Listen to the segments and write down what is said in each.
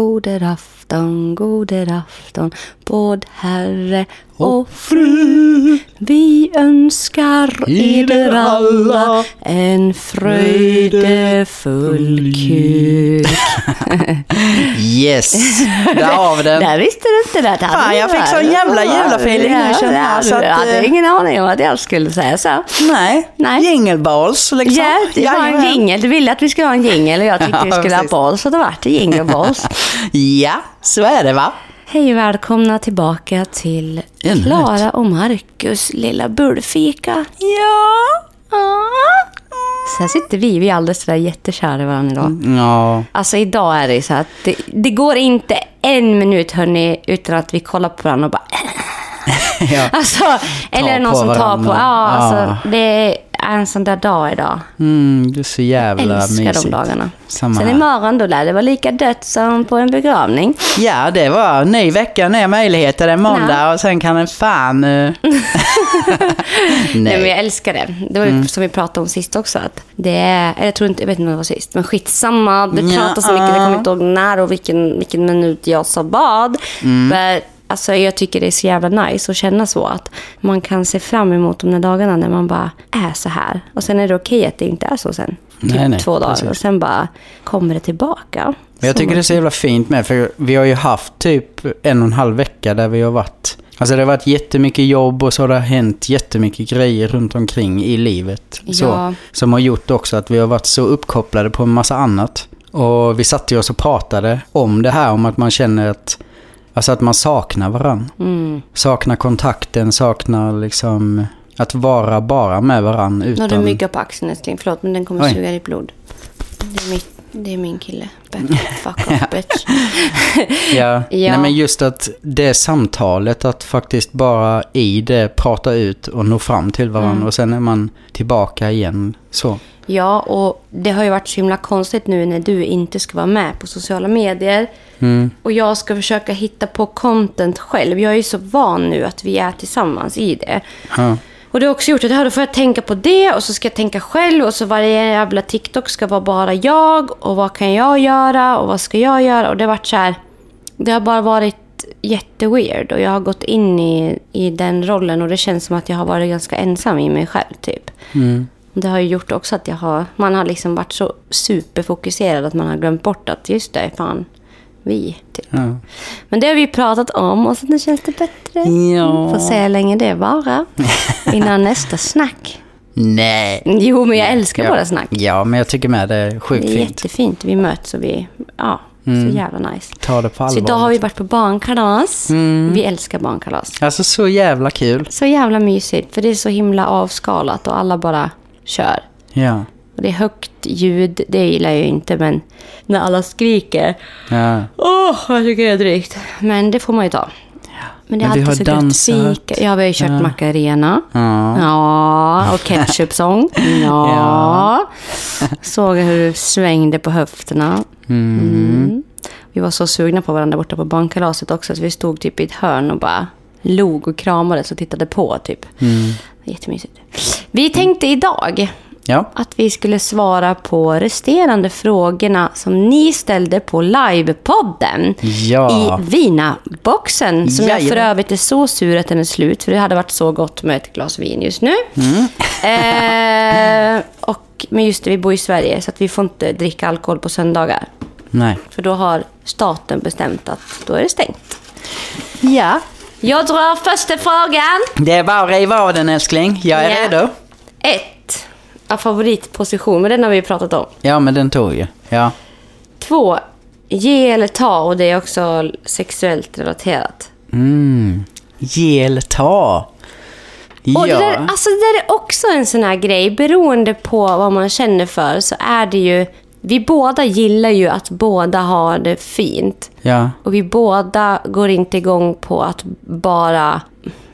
Goder afton, goder afton, både herre och fru. Vi önskar eder alla en fröjdefull kuk. Yes, där har vi den. Där visste du inte det. det. Fan, jag fick sån jävla julafeeling nu, känner jag, så Jag att, hade eh, ingen aning om att jag skulle säga så. Nej, Nej. jingle balls liksom. Ja, det var en jingel. Du ville att vi skulle ha en jingel och jag tyckte Ja, vi skulle precis. ha balls, så då vart det jingle balls. Ja, så är det va? Hej och välkomna tillbaka till Ännu Klara och Marcus lilla bullfika. Ja. Så här sitter vi, vi är alldeles sådär jättekära i varandra idag. Ja, Alltså idag är det så att det, det går inte en minut hörni utan att vi kollar på varandra och bara ja. Alltså, eller någon som tar på... varandra. Ja, alltså Ja. det är en sån där dag idag. Mm, det är så jävla Älskar mysigt. de dagarna. Samma Sen här. imorgon då lär det vara lika dött som på en begravning. Ja, det var ny vecka, nya möjligheter. Det är måndag Ja. och sen kan en fan... eh, Nej. men Nej. jag älskar det. Det var ju Mm. som vi pratade om sist också. Att det är, eller jag tror inte, jag vet inte om det var sist, men skitsamma. Det Ja. pratas så mycket, jag kommer inte ihåg när och vilken, vilken minut jag sa vad. Mm. Men alltså, jag tycker det är så jävla nice att känna så. Att man kan se fram emot de där dagarna när man bara är så här. Och sen är det okej att det inte är så sen. Typ Nej, nej, två dagar. precis. Och sen bara kommer det tillbaka. Men jag tycker det är så jävla fint med, för vi har ju haft typ en och en halv vecka där vi har varit... Alltså det har varit jättemycket jobb och så har det hänt jättemycket grejer runt omkring i livet. Så, Ja. som har gjort också att vi har varit så uppkopplade på en massa annat. Och vi satte ju oss och pratade om det här, om att man känner att... Alltså att man saknar varann. Mm. Saknar kontakten, saknar liksom... Att vara bara med varann Nu har du utan... mygga på axeln älskling. Förlåt, men den kommer Oj. suga ditt blod. Det är, mitt, det är min kille. Back, fuck off bitch. Ja. Ja. Nej, men just att det samtalet, att faktiskt bara i det prata ut och nå fram till varandra Mm. och sen är man tillbaka igen. Så. Ja, och det har ju varit så himla konstigt nu när du inte ska vara med på sociala medier. Mm. Och jag ska försöka hitta på content själv. Jag är ju så van nu att vi är tillsammans i det. Ja. Och det har också gjort att då får jag tänka på det och så ska jag tänka själv och så varje jävla TikTok ska vara bara jag och vad kan jag göra och vad ska jag göra och det har varit så här. Det har bara varit jätteweird och jag har gått in i, i den rollen och det känns som att jag har varit ganska ensam i mig själv typ. Mm. Det har ju gjort också att jag har, man har liksom varit så superfokuserad att man har glömt bort att just det, fan, vi. Typ. Ja. Men det har vi pratat om och så nu känns det bättre. Ja. Får se hur länge det varar. Innan nästa snack. Nej. Jo, men jag älskar ja. våra snack. Ja, men jag tycker med det är sjukt Det är fint. jättefint. Vi möts och vi, ja, Mm. så jävla nice. Ta det på Så allvar. idag har vi liksom. varit på barnkalas. Mm. Vi älskar barnkalas. Alltså så jävla kul. Så jävla mysigt, för det är så himla avskalat och alla bara kör. Ja. Och det är högt ljud, det gillar jag ju inte, men när alla skriker. Ja. Åh, jag tycker det är drygt. Men det får man ju ta. Men det är Men alltid har så dansat. gött fika. Ja, vi har ju kört Ja. Macarena. Ja. Ja, och ketchupsång. Ja. Ja. Såg hur du svängde på höfterna. Mm. Vi var så sugna på varandra borta på barnkalaset också, så vi stod typ i ett hörn och bara log och kramades och tittade på typ. Mm. Jättemysigt. Vi tänkte idag Ja. att vi skulle svara på resterande frågorna som ni ställde på livepodden Ja. i Vina-boxen. Som jag för Jajamän. övrigt är så sur att den är slut, för det hade varit så gott med ett glas vin just nu. Mm. Eh, och, men just det, vi bor i Sverige, så att vi får inte dricka alkohol på söndagar. Nej. För då har staten bestämt att då är det stängt. Ja. Jag drar första frågan. Det är bara att riva av den älskling. Jag är Ja. redo. Ett. Ja, favoritposition, men den har vi ju pratat om. Ja, men den tog ju. Ja. Två, ge eller ta och det är också sexuellt relaterat. Mm. Ge eller ta. Ja. Och det där, alltså det där är också en sån här grej, beroende på vad man känner för så är det ju, vi båda gillar ju att båda har det fint. ja. Och vi båda går inte igång på att bara...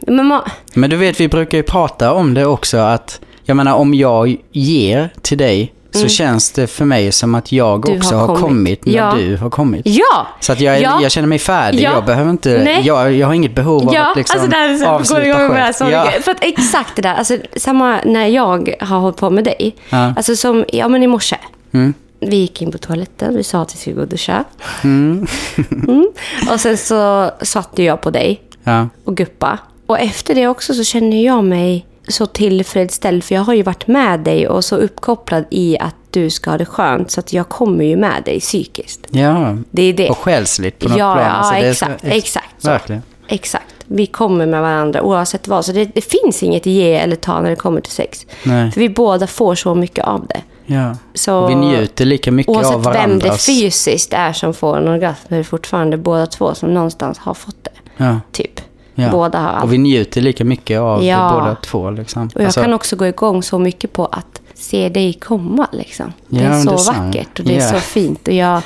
Men man, Men du vet, vi brukar ju prata om det också att, jag menar om jag ger till dig så känns det för mig som att jag Mm. Du också har kommit, kommit. när Ja. du har kommit. ja! Så att jag, är, Ja. jag känner mig färdig, Ja. jag behöver inte, Nej. jag, jag har inget behov av Ja, att liksom alltså det här avsluta igång med det här själv. ja. För att exakt det där, alltså samma när jag har hållit på med dig. Ja. Alltså som, ja men i morse. Mm. Vi gick in på toaletten, vi sa att vi skulle gå och duscha. Mm. Mm. Och sen så satte jag på dig och guppa. Och efter det också så känner jag mig så tillfredsställd. För jag har ju varit med dig och så uppkopplad i att du ska ha det skönt. Så att jag kommer ju med dig psykiskt. Ja. Det är det. Och själsligt på något ja, plan. Ja, Alltså, det är så- exakt. exakt så. Verkligen. Exakt. Vi kommer med varandra oavsett vad. Så det, det finns inget ge eller ta när det kommer till sex. Nej. För vi båda får så mycket av det. Ja. Så vi njuter lika mycket oavsett av vem det varandras... fysiskt är som får en orgasm är det fortfarande båda två som någonstans har fått det. Ja. Typ. Ja. Båda har Och vi njuter lika mycket av Ja. båda två. Liksom. Och jag Alltså, kan också gå igång så mycket på att se dig komma. Liksom. Det Ja, är så det är vackert och det är Ja. så fint. Och jag,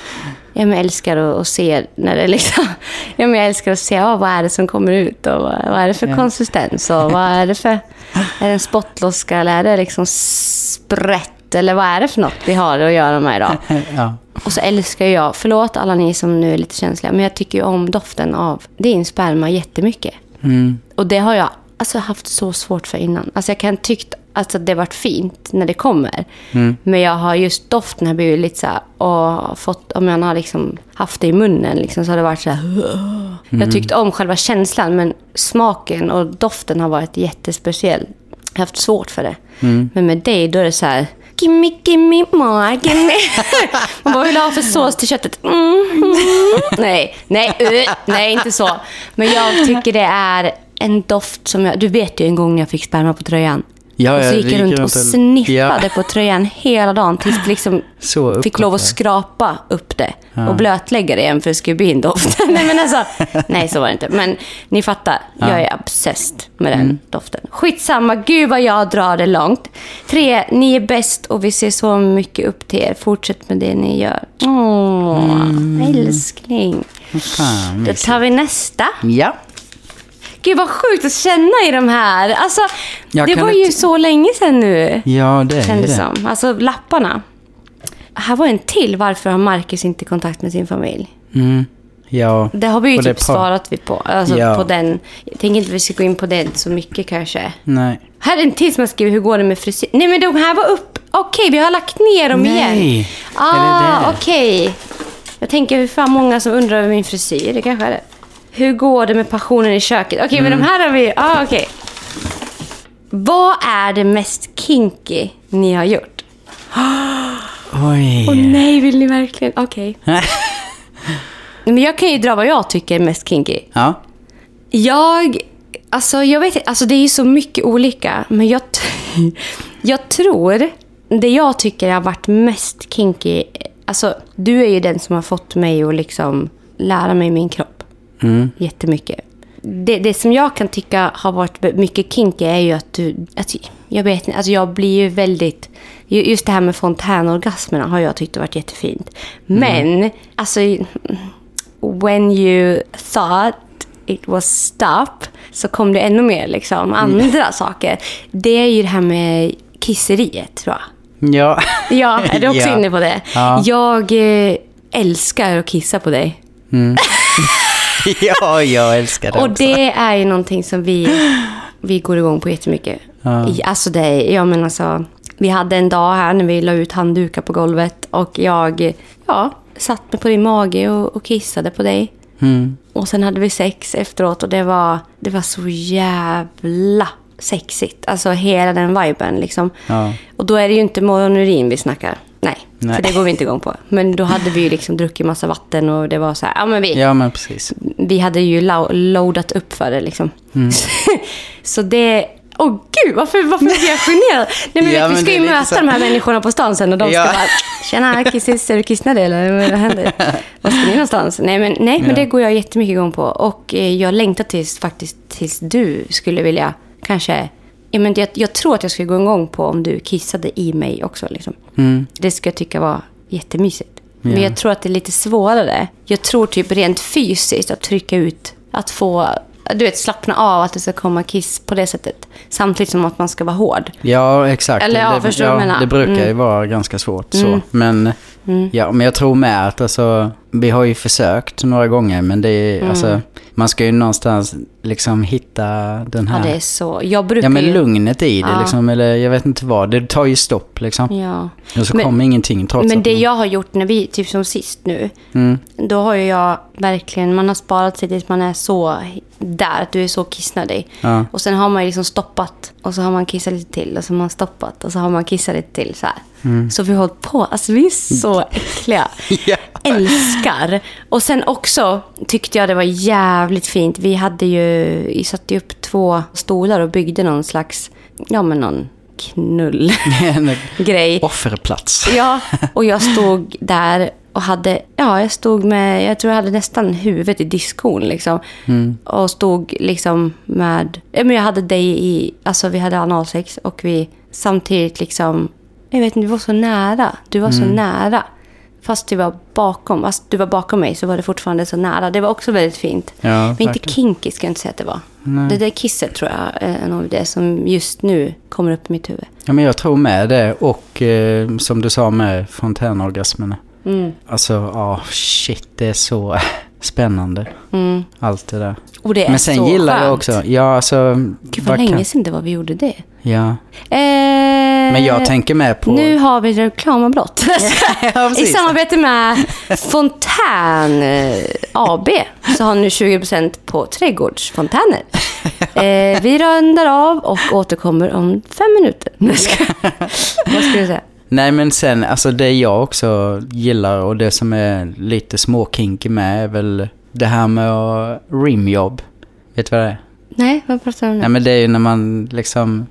jag älskar att, att se när det liksom... Jag älskar att se ja, vad är det som kommer ut och vad, vad är det för Ja. konsistens och vad är det för... Är det en spottloska eller är det liksom sprätt eller vad är det för något vi har att göra med idag? ja. Och så älskar jag, förlåt alla ni som nu är lite känsliga, men jag tycker ju om doften av din sperma jättemycket. Mm. Och det har jag alltså, haft så svårt för innan. Alltså jag kan tyckt alltså, det varit fint när det kommer. Mm. Men jag har just doften har blivit lite så här, och fått, om jag har liksom haft det i munnen liksom, så har det varit så här. Jag har tyckt om själva känslan, men smaken och doften har varit jättespeciell. Jag har haft svårt för det. Men med dig, då är det så här. Gimme, gimme more, gimme. Man bara, vill du ha för sås till köttet? Mm, mm. Nej, nej, uh, nej, inte så. Men jag tycker det är en doft som jag... Du vet ju en gång när jag fick sperma på tröjan. Ja, och så ja, gick jag runt och sniffade Ja. på tröjan hela dagen tills jag liksom Så fick lov att skrapa upp det och blötlägga det igen för det skulle bli en doft. nej, men alltså, nej, så var det inte. Men ni fattar, jag är obsessed med den Mm. doften. Skitsamma, gud vad jag drar det långt. Tre, ni är bäst och vi ser så mycket upp till er. Fortsätt med det ni gör. Åh, älskling. Fan, Då tar vi nästa. Ja. Gud vad sjukt att känna i de här. Alltså, Jag det var ju så länge sedan nu. ja, det är Kändes det. som. Alltså lapparna. Här var en till. Varför har Marcus inte kontakt med sin familj? Mm. Ja. Det har vi ju typ svarat vi på. Alltså Ja. på den. Jag tänker inte vi ska gå in på det så mycket kanske. Nej. Här är en till som jag skriver. Hur går det med frisyr? Nej men de här var upp. Okej, vi har lagt ner dem Nej. igen. Det Ah, okej. Jag tänker hur fan många som undrar över min frisyr. Det kanske är det. Hur går det med passionen i köket? Okej, men Mm. de här har vi... Ah, okej. Vad är det mest kinky ni har gjort? Oj. Åh nej, vill ni verkligen? Okej. Men jag kan ju dra vad jag tycker är mest kinky. ja. Jag, alltså jag vet inte, alltså det är ju så mycket olika. Men jag, jag tror, det jag tycker har varit mest kinky, alltså du är ju den som har fått mig att liksom lära mig min kropp. Mm. Jättemycket. Det, det som jag kan tycka har varit mycket kinky är ju att du, att, jag vet inte, alltså jag blir ju väldigt, ju- just det här med fontänorgasmerna har jag tyckt har varit jättefint. Men, alltså, when you thought it was stop så kom det ännu mer liksom andra saker. Det är ju det här med kisseriet tror jag. Ja. Ja, är du också Ja. inne på det? Ja. Jag eh, älskar att kissa på dig. ja, jag älskar det Och också. det är ju någonting som vi, vi går igång på jättemycket. Ja. Alltså det, ja men alltså, vi hade en dag här när vi la ut handdukar på golvet och jag ja, satt mig på din mage och, och kissade på dig. Mm. Och sen hade vi sex efteråt och det var, det var så jävla sexigt. Alltså hela den viben liksom. Ja. Och då är det ju inte mononurin vi snackar. Nej, Nej. för det går vi inte igång på. Men då hade vi ju liksom druckit massa vatten och det var så här, ja men vi, Ja, men precis. vi hade ju lo- loadat upp för det liksom. Mm. så det... Åh gud, varför, varför blir jag generad? Nej, men Ja, vi men ska ju möta så- de här människorna på stan sen och de ska Ja. bara... Tjena, kissis, är du kissnödig eller vad händer? Var ska ni någonstans? Nej, men, nej, men det går jag jättemycket igång på. Och eh, jag längtar tills, faktiskt tills du skulle vilja kanske... Ja, men jag, jag tror att jag skulle gå igång på om du kissade i mig också. Liksom. Mm. Det skulle jag tycka var jättemysigt. Men Ja. jag tror att det är lite svårare. Jag tror typ rent fysiskt att trycka ut, att få, du vet, slappna av att det ska komma kiss på det sättet. Samtidigt som att man ska vara hård. Ja, exakt. Eller ja, det, menar? det brukar ju Mm. vara ganska svårt så. Men, ja, men jag tror med att alltså, vi har ju försökt några gånger men det är Mm. alltså, man ska ju någonstans liksom hitta den Ja, här... det är så. Jag brukar Ja men ju... lugnet i det Ja. liksom, eller jag vet inte vad. Det tar ju stopp liksom. Ja. Och så Men- kommer ingenting trots Men det man... jag har gjort när vi, typ som sist nu, Mm. då har ju jag verkligen, man har sparat sig tills man är så där, att du är så kissnödig. Ja. Och sen har man ju liksom stoppat och så har man kissat lite till och så har man stoppat och så har man kissat lite till så här. Mm. Så vi har hållit på, alltså vi är så äckliga. Ja. Älskar. Och sen också tyckte jag det var jävligt fint. Vi hade ju, vi satte upp två stolar och byggde någon slags, ja men någon knullgrej. Offerplats. Ja, och jag stod där och hade, ja jag stod med, jag tror jag hade nästan huvudet i diskon liksom. Och stod liksom med, ja men jag hade dig i, alltså vi hade analsex och vi samtidigt liksom, jag vet inte, vi var så nära. Du var så nära. Fast du var bakom, fast du var bakom mig så var det fortfarande så nära. Det var också väldigt fint. Ja, men inte verkligen. kinky ska jag inte säga att det var. Det där kisset tror jag är nog det som just nu kommer upp i mitt huvud. Ja men jag tror med det och eh, som du sa med fontänorgasmerna. Mm. Alltså, ja shit det är så spännande. Mm. Allt det där. Och det är Men sen så gillar skönt. jag också, ja alltså... Gud vad länge sedan det var vi gjorde det. Ja. Eh, Men jag tänker med på... Nu har vi reklamavbrott. ja, I samarbete med Fontän eh, AB så har nu 20% på trädgårdsfontäner. Eh, vi rundar av och återkommer om fem minuter. Jag. Vad ska du säga? Nej men sen, alltså det jag också gillar och det som är lite småkinky med är väl det här med att rimjobb. Vet du vad det är? Nej, vad pratar du om nu? Nej men det är ju när man liksom,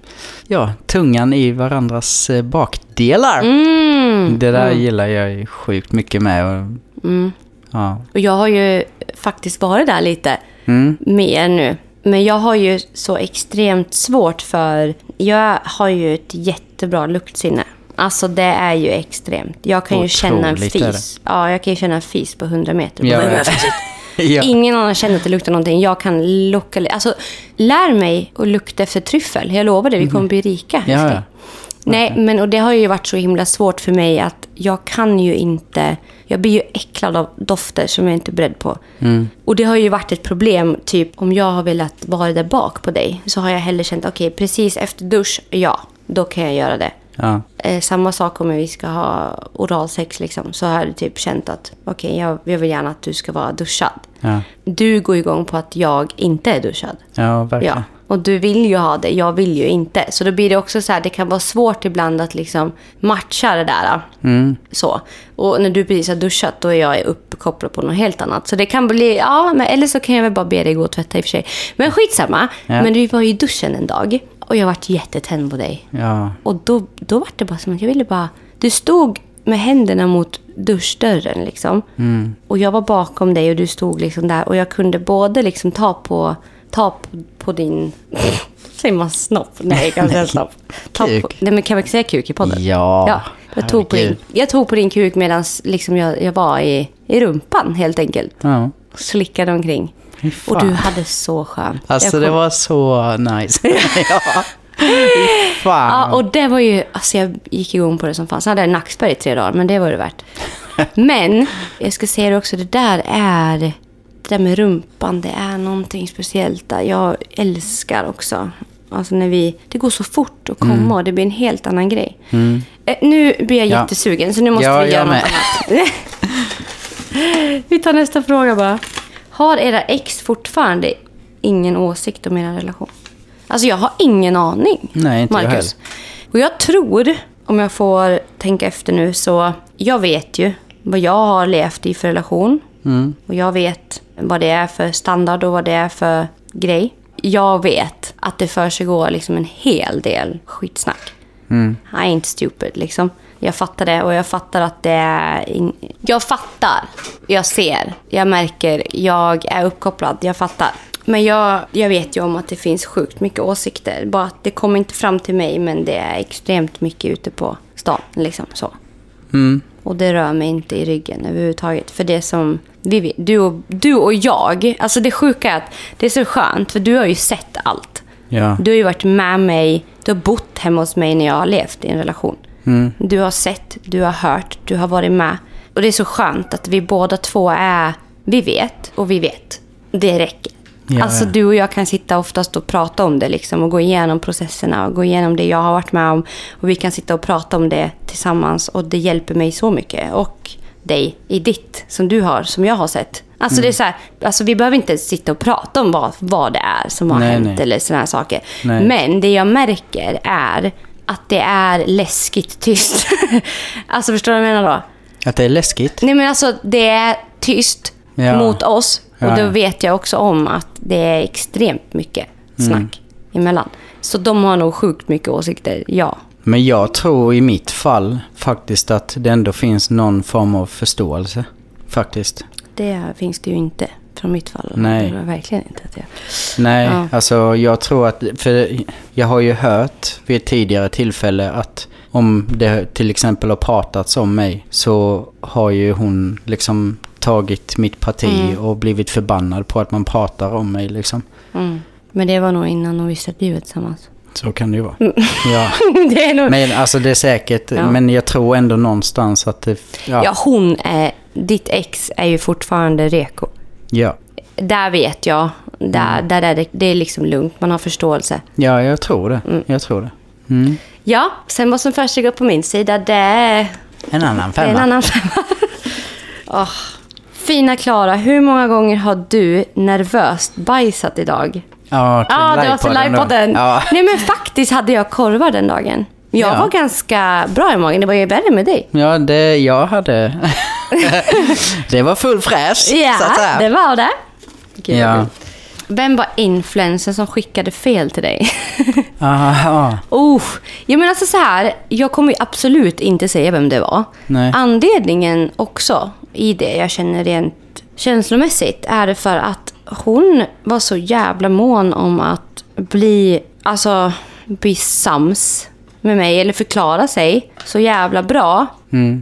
ja, tungan i varandras eh, bakdelar. Mm. Det där gillar jag ju sjukt mycket med. Och, Mm. ja. Och jag har ju faktiskt varit där lite Mm. mer nu. Men jag har ju så extremt svårt för... Jag har ju ett jättebra luktsinne. Alltså det är ju extremt. Jag kan ju känna en Otroligt fis. Ja, jag kan ju känna en fis på 100 meter. Ja. Ja. Ingen annan känner att det luktar någonting. Jag kan lukta... Alltså, lär mig att lukta efter tryffel. Jag lovar dig, vi kommer bli rika. Mhm. Ja, ja. Nej, men och det har ju varit så himla svårt för mig att jag kan ju inte... Jag blir ju äcklad av dofter som jag inte är beredd på. Mm. Och det har ju varit ett problem, typ om jag har velat vara där bak på dig så har jag hellre känt, okej, precis efter dusch, ja, då kan jag göra det. Ja. Eh, samma sak om vi ska ha oralsex liksom, så har jag typ känt att, okej, jag, jag vill gärna att du ska vara duschad. Ja. Du går igång på att jag inte är duschad. ja, verkligen. Ja, och du vill ju ha det, jag vill ju inte. Så då blir det också så här, det kan vara svårt ibland att liksom matcha det där. Mm. Så. Och när du precis har duschat, då är jag uppkopplad på något helt annat. Så det kan bli, ja, men, eller så kan jag väl bara be dig gå och tvätta i och för sig. Men skitsamma. Ja. Men vi var ju i duschen en dag och jag vart jättetänd på dig. Ja. Och då, då var det bara som att jag ville bara... Du stod med händerna mot duschdörren liksom. Mm. Och jag var bakom dig och du stod liksom där. Och jag kunde både liksom ta på, ta på, på din... Säger man snopp? Nej, kan jag säga snopp? Ta Kuk. På, nej, men kan man säga kuk i podden? Ja, ja jag, tog på din, jag tog på din kuk medan liksom jag, jag var i, i rumpan helt enkelt. Ja. Och slickade omkring. Och du hade så skönt. Alltså Jag det kom- var så nice. ja. Fan. Ja, och det var ju... Alltså jag gick igång på det som fan. Sen hade jag nackspärr i tre dagar, men det var det värt. Men, jag ska säga det också, det där är... Det där med rumpan, det är någonting speciellt där. Jag älskar också. Alltså när vi... Det går så fort att komma och det blir en helt annan grej. Eh, nu blir jag Mm. Ja. jättesugen, så nu måste Ja, vi göra något annat. vi tar nästa fråga bara. Har era ex fortfarande ingen åsikt om er relation? Alltså jag har ingen aning. Nej, inte jag Marcus. heller. Och jag tror, om jag får tänka efter nu, så jag vet ju vad jag har levt i för relation. Mm. Och jag vet vad det är för standard och vad det är för grej. Jag vet att det för sig går liksom en hel del skitsnack. Mm. I ain't stupid liksom. Jag fattar det och jag fattar att det är... Jag fattar. Jag ser. Jag märker. Jag är uppkopplad. Jag fattar. Men jag, jag vet ju om att det finns sjukt mycket åsikter. Bara att det kommer inte fram till mig men det är extremt mycket ute på stan. Liksom så. Mm. Och det rör mig inte i ryggen överhuvudtaget. För det som vi du och, du och jag, alltså det sjuka är att det är så skönt för du har ju sett allt. Ja. Du har ju varit med mig, du har bott hemma hos mig när jag har levt i en relation. Mm. Du har sett, du har hört, du har varit med. Och det är så skönt att vi båda två är... Vi vet och vi vet. Det räcker. Ja, alltså du och jag kan sitta oftast och prata om det liksom och gå igenom processerna och gå igenom det jag har varit med om. Och vi kan sitta och prata om det tillsammans och det hjälper mig så mycket. Och dig i ditt som du har, som jag har sett. Alltså det är så här, alltså vi behöver inte sitta och prata om vad, vad det är som har Nej, hänt nej. eller sådana här saker. Nej. Men det jag märker är att det är läskigt tyst. alltså förstår du vad jag menar då? Att det är läskigt? Nej men alltså det är tyst Ja. mot oss. Och Ja, då vet jag också om att det är extremt mycket snack Mm. emellan. Så de har nog sjukt mycket åsikter, ja. Men jag tror i mitt fall faktiskt att det ändå finns någon form av förståelse. Faktiskt. Det finns det ju inte från mitt fall. Nej. Verkligen inte att jag... Nej, Ja. alltså jag tror att... För jag har ju hört vid ett tidigare tillfälle att om det till exempel har pratats om mig så har ju hon liksom tagit mitt parti Mm. och blivit förbannad på att man pratar om mig liksom. Mm. Men det var nog innan de visste att vi var tillsammans. Så kan det ju vara. Ja. det är nog... Men alltså det är säkert, Ja. men jag tror ändå någonstans att det... Ja. Ja. hon är... Ditt ex är ju fortfarande reko. Ja, Där vet jag. Där, Mm. där är det, det är liksom lugnt. Man har förståelse. ja jag tror det. Jag tror det. Mm. Ja, sen vad som försiggår på min sida, det är... En annan är en femma. annan femma. Åh. Fina Klara, hur många gånger har du nervöst bajsat idag? Ja, till Ja, det var till livepodden. Ja. Nej, men faktiskt hade jag korvar den dagen. Jag Ja. var ganska bra i magen. Det var ju värre med dig. Ja, det jag hade... det var full fräs, så att Ja, säga. det var det. Gud, Ja. Vem var influensen som skickade fel till dig? Aha, oh, jag menar alltså så här, jag kommer ju absolut inte säga vem det var. Nej. Anledningen också i det jag känner rent känslomässigt är det för att hon var så jävla mån om att bli, alltså, bli sams med mig eller förklara sig så jävla bra.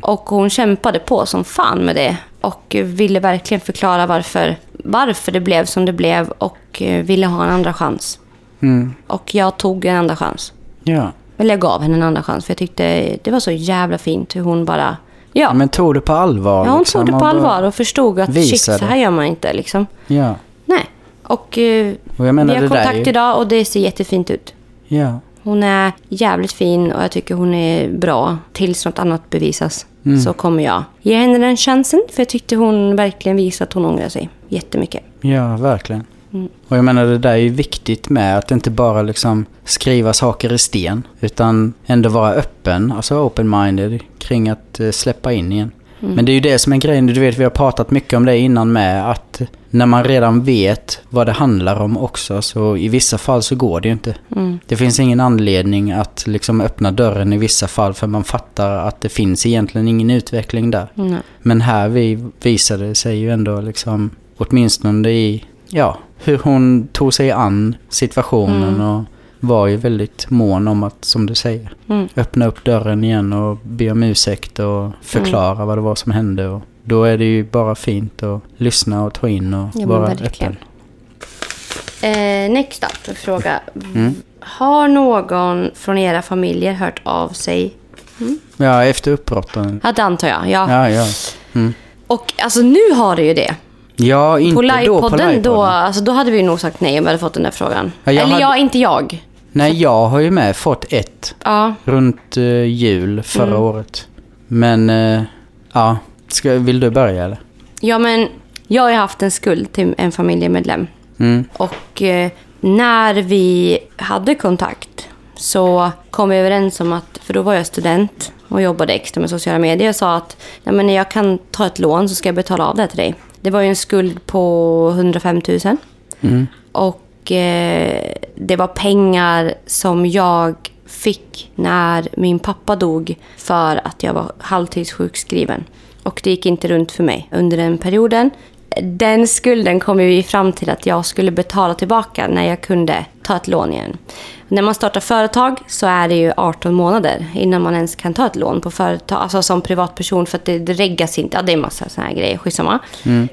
Och hon kämpade på som fan med det. Och ville verkligen förklara varför, varför det blev som det blev och eh, ville ha en andra chans. Mm. Och jag tog en andra chans. Ja. Eller jag gav henne en andra chans för jag tyckte det var så jävla fint hur hon bara... Ja, Men tog det på allvar? ja hon liksom, tog det på allvar och förstod att shit, så här gör man inte liksom. Ja. Nej. Och eh, Och jag menar vi har kontakt är- idag och det ser jättefint ut. Ja. Hon är jävligt fin och jag tycker hon är bra. Tills något annat bevisas Mm. så kommer jag ge henne den chansen. För jag tyckte hon verkligen visade att hon ångrar sig jättemycket. Ja, verkligen. Mm. Och jag menar det där är ju viktigt med att inte bara liksom skriva saker i sten. Utan ändå vara öppen, alltså open-minded kring att eh, släppa in igen. Mm. Men det är ju det som är grejen, du vet vi har pratat mycket om det innan med att när man redan vet vad det handlar om också så i vissa fall så går det ju inte. Mm. Det finns ingen anledning att liksom öppna dörren i vissa fall för man fattar att det finns egentligen ingen utveckling där. Nej. Men här vi visade sig ju ändå liksom, åtminstone i, ja, hur hon tog sig an situationen och var ju väldigt mån om att, som du säger, Mm. öppna upp dörren igen och be om ursäkt och förklara vad det var som hände. Och då är det ju bara fint att lyssna och ta in och Ja, vara öppen. Eh, next up, fråga. Mm. Har någon från era familjer hört av sig? Ja, efter uppbrotten. Ja, det antar jag. Ja. Ja, ja. Mm. Och alltså nu har det ju det. Ja, inte På då på livepodden, då, alltså, då hade vi nog sagt nej om vi hade fått den där frågan. Ja, Eller hade- ja, inte jag. Nej, jag har ju med fått ett Ja, runt eh, jul förra Mm. året. Men, eh, ja. Ska, vill du börja eller? ja, men jag har ju haft en skuld till en familjemedlem. Mm. Och eh, när vi hade kontakt så kom vi överens om att, för då var jag student och jobbade extra med sociala medier och sa att Nej, men när jag kan ta ett lån så ska jag betala av det till dig. Det var ju en skuld på 105 000. Mm. Och eh, det var pengar som jag fick när min pappa dog för att jag var halvtidssjukskriven. Och det gick inte runt för mig under den perioden. Den skulden kom vi fram till att jag skulle betala tillbaka när jag kunde ta ett lån igen. När man startar företag så är det ju 18 månader innan man ens kan ta ett lån på företag, alltså som privatperson för att det, det reggas inte. Ja, det är en massa sådana här grejer, skitsamma.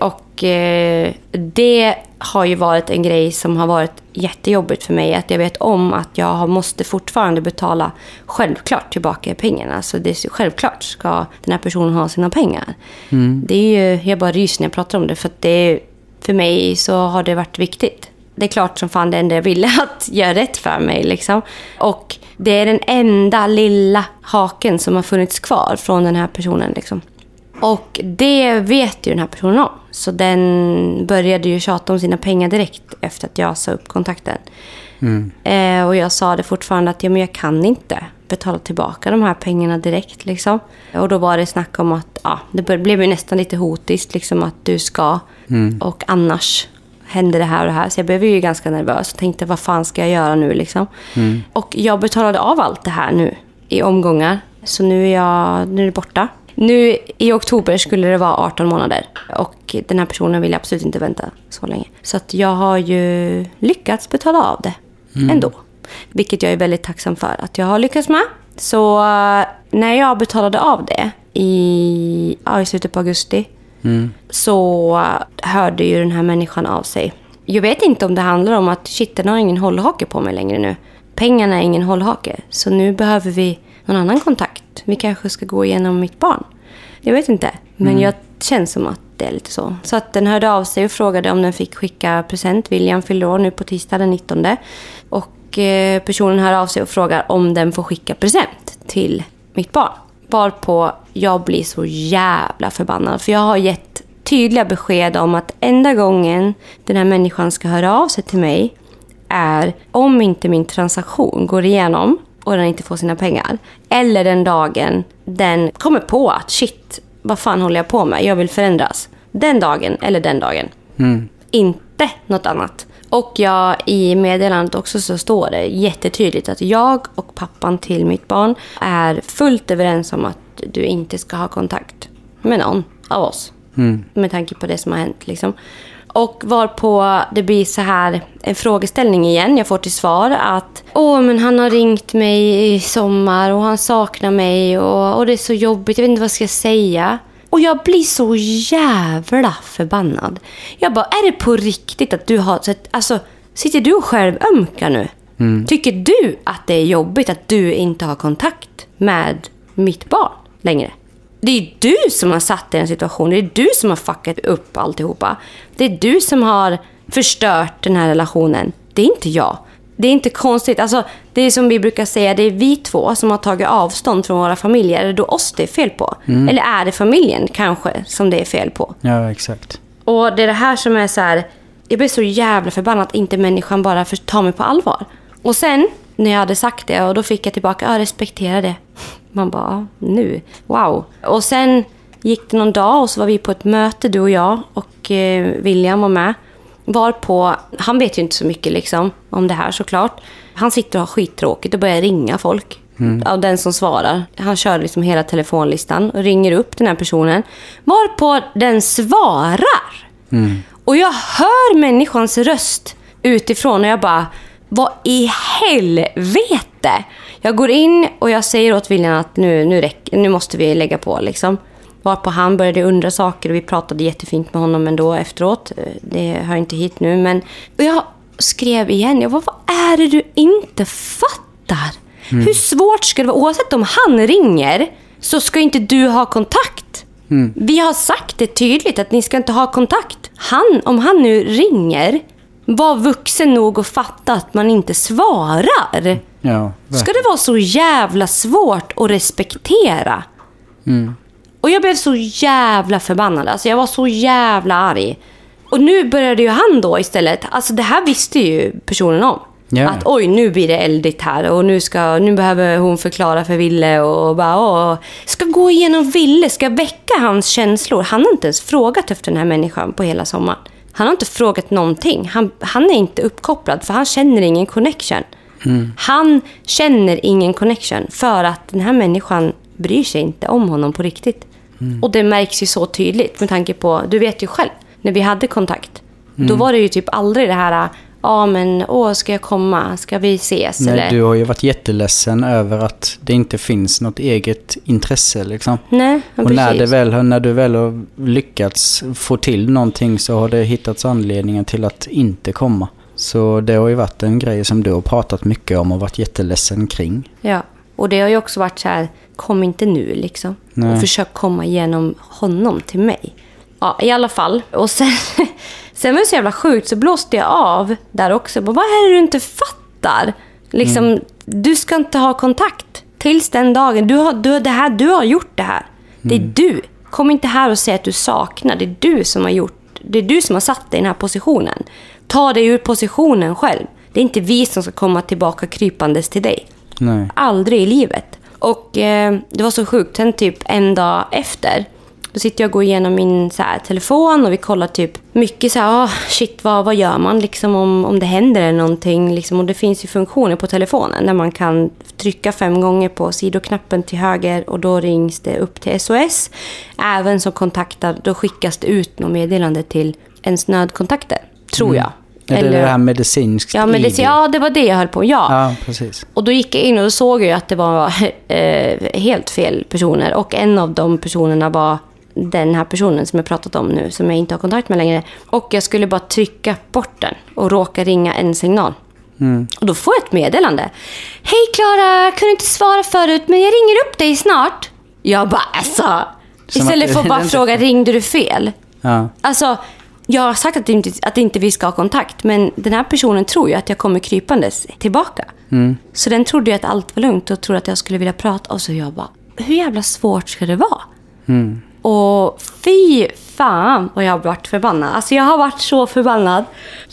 Och eh, det har ju varit en grej som har varit jättejobbigt för mig. Att jag vet om att jag måste fortfarande betala självklart tillbaka pengarna. Så det är självklart ska den här personen ha sina pengar. Det är ju, jag bara ryser när jag pratar om det. För att det för mig så har det varit viktigt. Det är klart som fan det enda jag ville att göra rätt för mig. Liksom. Och det är den enda lilla haken som har funnits kvar från den här personen. Liksom. Och det vet ju den här personen om. Så den började ju tjata om sina pengar direkt efter att jag sa upp kontakten. Eh, och jag sa det fortfarande att ja, men jag kan inte betala tillbaka de här pengarna direkt. Liksom. Och då var det snack om att ja, det blev ju nästan lite hotiskt. Liksom, att du ska och annars händer det här och det här. Så jag blev ju ganska nervös och tänkte vad fan ska jag göra nu liksom. Och jag betalade av allt det här nu i omgångar. Så nu är, jag, nu är det borta. Nu i oktober skulle det vara 18 månader. Och den här personen vill absolut inte vänta så länge. Så att jag har ju lyckats betala av det ändå. Vilket jag är väldigt tacksam för att jag har lyckats med. Så eh, när jag betalade av det i, ja, i slutet på augusti så eh, hörde ju den här människan av sig. Jag vet inte om det handlar om att shit, den har ingen hållhake på mig längre nu. Pengarna är ingen hållhake. Så nu behöver vi någon annan kontakt. Vi kanske ska gå igenom mitt barn. Jag vet inte. Men jag känns som att det är lite så. Så att den hörde av sig och frågade om den fick skicka present. William fyllde år nu på tisdag den 19. Och eh, personen hör av sig och frågar om den får skicka present till mitt barn. Varpå jag blir så jävla förbannad. För jag har gett tydliga besked om att enda gången den här människan ska höra av sig till mig är om inte min transaktion går igenom och den inte får sina pengar. Eller den dagen den kommer på att shit, vad fan håller jag på med? Jag vill förändras. Den dagen eller den dagen. Inte något annat. Och jag, i meddelandet också så står det jättetydligt att jag och pappan till mitt barn är fullt överens om att du inte ska ha kontakt med någon av oss. Med tanke på det som har hänt. Liksom. Och varpå det blir så här en frågeställning igen. Jag får till svar att Åh, men han har ringt mig i sommar och han saknar mig och, och det är så jobbigt. Jag vet inte vad jag ska säga. Och jag blir så jävla förbannad. Jag bara, är det på riktigt att du har... Alltså, sitter du och själv ömkar nu? Tycker du att det är jobbigt att du inte har kontakt med mitt barn längre? Det är du som har satt dig i en situation. Det är du som har fuckat upp alltihopa. Det är du som har förstört den här relationen. Det är inte jag. Det är inte konstigt. Alltså, det är som vi brukar säga, det är vi två som har tagit avstånd från våra familjer. Är det då oss det är fel på? Eller är det familjen kanske som det är fel på? Ja, exakt. Och det är det här som är så här. Jag blir så jävla förbannad att inte människan bara för- tar mig på allvar. Och sen när jag hade sagt det och då fick jag tillbaka, ja respektera det. Man bara, nu, wow. Och sen gick det någon dag och så var vi på ett möte du och jag och eh, William var med. Varpå, han vet ju inte så mycket liksom om det här såklart. Han sitter och har skittråkigt och börjar ringa folk. Av den som svarar. Han kör liksom hela telefonlistan och ringer upp den här personen. Varpå den svarar. Och jag hör människans röst utifrån och jag bara, vad i helvete? Jag går in och jag säger åt William att nu, nu, räcker, nu måste vi lägga på liksom. Varpå han började undra saker och vi pratade jättefint med honom ändå efteråt. Det hör inte hit nu men... Och jag skrev igen, jag bara, vad är det du inte fattar? Hur svårt ska det vara? Oavsett om han ringer så ska inte du ha kontakt. Vi har sagt det tydligt att ni ska inte ha kontakt. Han, om han nu ringer, var vuxen nog att fatta att man inte svarar. Ja, Ska det vara så jävla svårt att respektera? Och jag blev så jävla förbannad. Alltså jag var så jävla arg. Och nu började ju han då istället, alltså det här visste ju personen om. Ja. Att oj, nu blir det eldigt här och nu, ska, nu behöver hon förklara för Ville och bara åh, ska gå igenom Ville, ska väcka hans känslor. Han har inte ens frågat efter den här människan på hela sommaren. Han har inte frågat någonting. Han, han är inte uppkopplad för han känner ingen connection. Han känner ingen connection för att den här människan bryr sig inte om honom på riktigt. Och det märks ju så tydligt med tanke på, du vet ju själv, när vi hade kontakt. Då var det ju typ aldrig det här, ja men åh, ska jag komma? Ska vi ses? Nej, eller? du har ju varit jätteledsen över att det inte finns något eget intresse liksom. Nej, ja, Och när, det väl, när du väl har lyckats få till någonting så har det hittats anledningar till att inte komma. Så det har ju varit en grej som du har pratat mycket om och varit jätteledsen kring. Ja, och det har ju också varit så här, kom inte nu liksom. Nej. Och försök komma igenom honom till mig. Ja, i alla fall. Och sen, sen var det så jävla sjukt, så blåste jag av där också. Bara, Vad är det du inte fattar? Liksom, Mm. du ska inte ha kontakt tills den dagen. Du har, du, det här, du har gjort det här. Det är Mm. du. Kom inte här och säg att du saknar. Det är du som har gjort det är du som har satt dig i den här positionen. Ta dig ur positionen själv. Det är inte vi som ska komma tillbaka krypandes till dig. Nej. Aldrig i livet. Och eh, det var så sjukt. Sen typ en dag efter. Då sitter jag och går igenom min så här, telefon och vi kollar typ mycket så här, ah, shit vad, vad gör man liksom om, om det händer någonting. Liksom, och det finns ju funktioner på telefonen där man kan trycka fem gånger på sidoknappen till höger och då rings det upp till SOS. Även som kontaktar, då skickas det ut något meddelande till ens nödkontakter. Tror jag. Är det det här medicinskt ja, ID? ja, det var det jag höll på ja. Ja, precis. Och då gick jag in och såg jag att det var eh, helt fel personer. Och en av de personerna var den här personen som jag pratat om nu, som jag inte har kontakt med längre. Och jag skulle bara trycka bort den och råka ringa en signal. Mm. Och då får jag ett meddelande. Hej Klara, kunde inte svara förut, men jag ringer upp dig snart. Jag bara alltså. Som Istället för att bara fråga, ringde du fel? Ja. Alltså, jag har sagt att inte, att inte vi ska ha kontakt, men den här personen tror ju att jag kommer krypandes tillbaka. Så den trodde ju att allt var lugnt och trodde att jag skulle vilja prata. Och så jag bara, hur jävla svårt ska det vara? Och fy fan vad jag har varit förbannad. Alltså jag har varit så förbannad.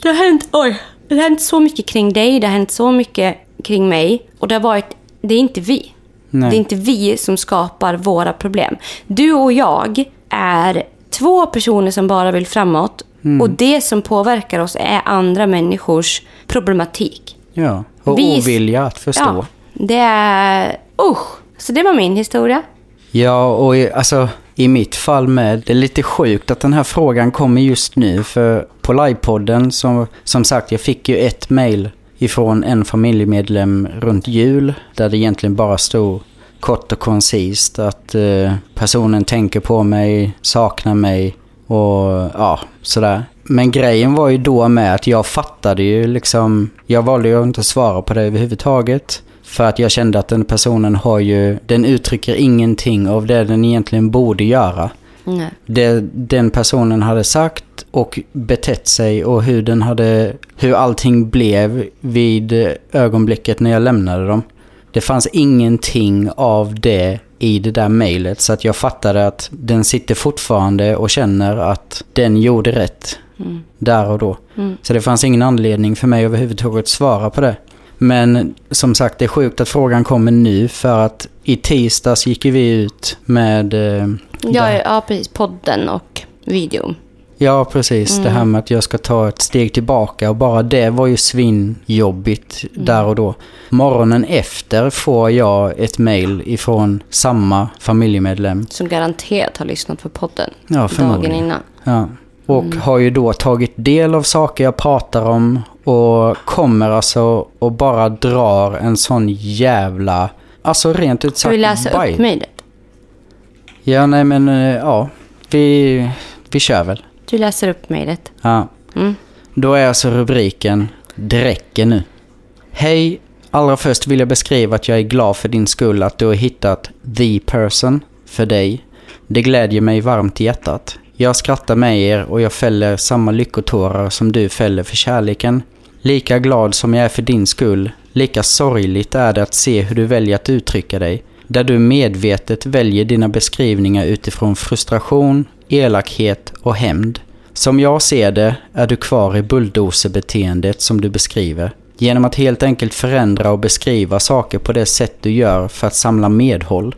Det har hänt, oj, det har hänt så mycket kring dig, det har hänt så mycket kring mig. Och det har varit, det är inte vi. Nej. Det är inte vi som skapar våra problem. Du och jag är två personer som bara vill framåt. Och det som påverkar oss är andra människors problematik. ja. Och Vi- ovilja att förstå. Ja, det är... Usch! Så det var min historia. Ja, och i, alltså i mitt fall med, det är lite sjukt att den här frågan kommer just nu. För på livepodden, som, som sagt, jag fick ju ett mail ifrån en familjemedlem runt jul. Där det egentligen bara stod kort och koncist att eh, personen tänker på mig, saknar mig och ja, sådär. Men grejen var ju då med att jag fattade ju liksom, jag valde ju att inte svara på det överhuvudtaget. För att jag kände att den personen har ju, den uttrycker ingenting av det den egentligen borde göra. Nej. Det den personen hade sagt och betett sig och hur den hade, hur allting blev vid ögonblicket när jag lämnade dem. Det fanns ingenting av det i det där mejlet så att jag fattade att den sitter fortfarande och känner att den gjorde rätt där och då. Så det fanns ingen anledning för mig överhuvudtaget att svara på det. Men som sagt, det är sjukt att frågan kommer nu för att i tisdags gick vi ut med... Eh, Ja, ja, precis. Podden och videon. Ja, precis. Det här med att jag ska ta ett steg tillbaka och bara det var ju svinjobbigt där och då. Morgonen efter får jag ett mail ifrån samma familjemedlem. Som garanterat har lyssnat på podden. Ja, dagen innan. Ja. Och har ju då tagit del av saker jag pratar om och kommer alltså och bara drar en sån jävla... Alltså rent ut Ska sagt vi läsa baj. upp mejlet? Ja, nej men eh, ja. Vi, vi kör väl. Du läser upp mejlet. Ja. Mm. Då är alltså rubriken Det räcker nu. Hej! Allra först vill jag beskriva att jag är glad för din skull att du har hittat the person för dig. Det glädjer mig varmt i hjärtat. Jag skrattar med er och jag fäller samma lyckotårar som du fäller för kärleken. Lika glad som jag är för din skull, lika sorgligt är det att se hur du väljer att uttrycka dig. Där du medvetet väljer dina beskrivningar utifrån frustration, elakhet och hämnd. Som jag ser det är du kvar i bulldozerbeteendet som du beskriver. Genom att helt enkelt förändra och beskriva saker på det sätt du gör för att samla medhåll.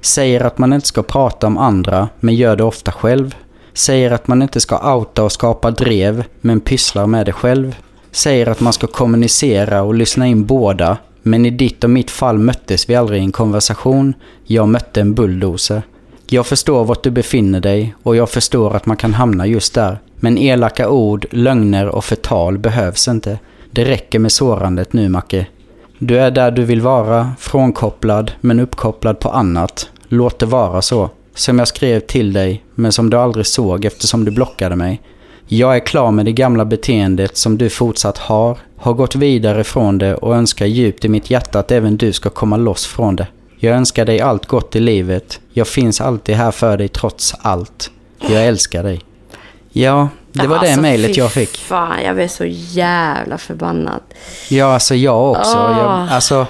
Säger att man inte ska prata om andra, men gör det ofta själv. Säger att man inte ska outa och skapa drev, men pysslar med det själv. Säger att man ska kommunicera och lyssna in båda, men i ditt och mitt fall möttes vi aldrig i en konversation. Jag mötte en bulldozer. Jag förstår vart du befinner dig och jag förstår att man kan hamna just där. Men elaka ord, lögner och förtal behövs inte. Det räcker med sårandet nu, Macke. Du är där du vill vara, frånkopplad men uppkopplad på annat. Låt det vara så. Som jag skrev till dig, men som du aldrig såg eftersom du blockade mig. Jag är klar med det gamla beteendet som du fortsatt har, har gått vidare från det och önskar djupt i mitt hjärta att även du ska komma loss från det. Jag önskar dig allt gott i livet. Jag finns alltid här för dig trots allt. Jag älskar dig. Ja, det var Alltså, det mejlet jag fick. Fan, jag blev så jävla förbannad. Ja, alltså jag också. Jag, Ah. alltså,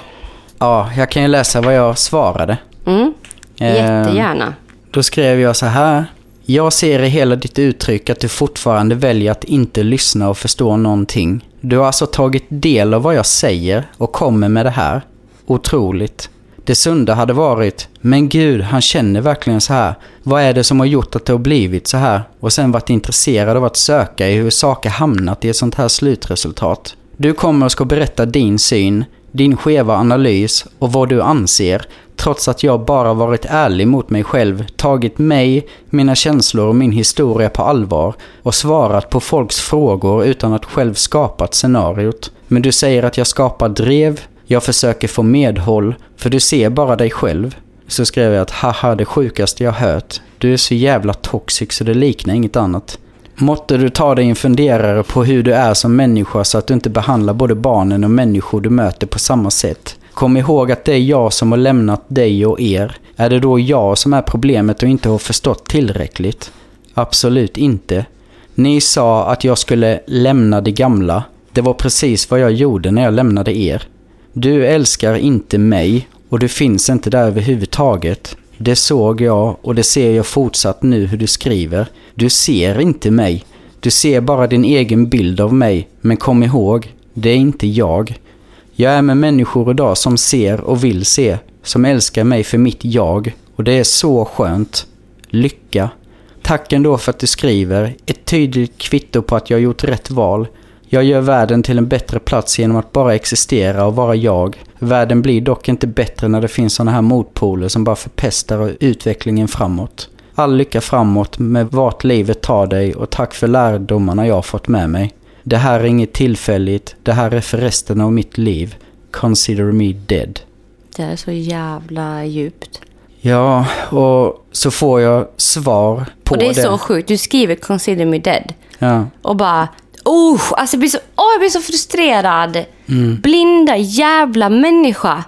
ja, jag kan ju läsa vad jag svarade. Mm. Eh, Jättegärna. Då skrev jag så här. Jag ser i hela ditt uttryck att du fortfarande väljer att inte lyssna och förstå någonting. Du har alltså tagit del av vad jag säger och kommer med det här. Otroligt. Det sunda hade varit, men gud, han känner verkligen så här. Vad är det som har gjort att det har blivit så här? Och sen varit intresserad av att söka i hur saker hamnat i ett sånt här slutresultat. Du kommer och ska berätta din syn, din skeva analys och vad du anser, trots att jag bara varit ärlig mot mig själv, tagit mig, mina känslor och min historia på allvar och svarat på folks frågor utan att själv skapat scenariot. Men du säger att jag skapar drev, jag försöker få medhåll, för du ser bara dig själv. Så skrev jag att haha det sjukaste jag hört. Du är så jävla toxic så det liknar inget annat. Måtte du ta dig en funderare på hur du är som människa så att du inte behandlar både barnen och människor du möter på samma sätt. Kom ihåg att det är jag som har lämnat dig och er. Är det då jag som är problemet och inte har förstått tillräckligt? Absolut inte. Ni sa att jag skulle lämna det gamla. Det var precis vad jag gjorde när jag lämnade er. Du älskar inte mig och du finns inte där överhuvudtaget. Det såg jag och det ser jag fortsatt nu hur du skriver. Du ser inte mig. Du ser bara din egen bild av mig. Men kom ihåg, det är inte jag. Jag är med människor idag som ser och vill se. Som älskar mig för mitt jag. Och det är så skönt. Lycka. Tack ändå för att du skriver. Ett tydligt kvitto på att jag gjort rätt val. Jag gör världen till en bättre plats genom att bara existera och vara jag. Världen blir dock inte bättre när det finns sådana här motpoler som bara förpestar utvecklingen framåt. All lycka framåt med vart livet tar dig och tack för lärdomarna jag har fått med mig. Det här är inget tillfälligt, det här är för resten av mitt liv. Consider me dead. Det är så jävla djupt. Ja, och så får jag svar på och det är det. så sjukt. Du skriver 'Consider me dead' Ja. och bara... Oh, alltså jag blir så, oh, jag blir så frustrerad. Blinda jävla människa.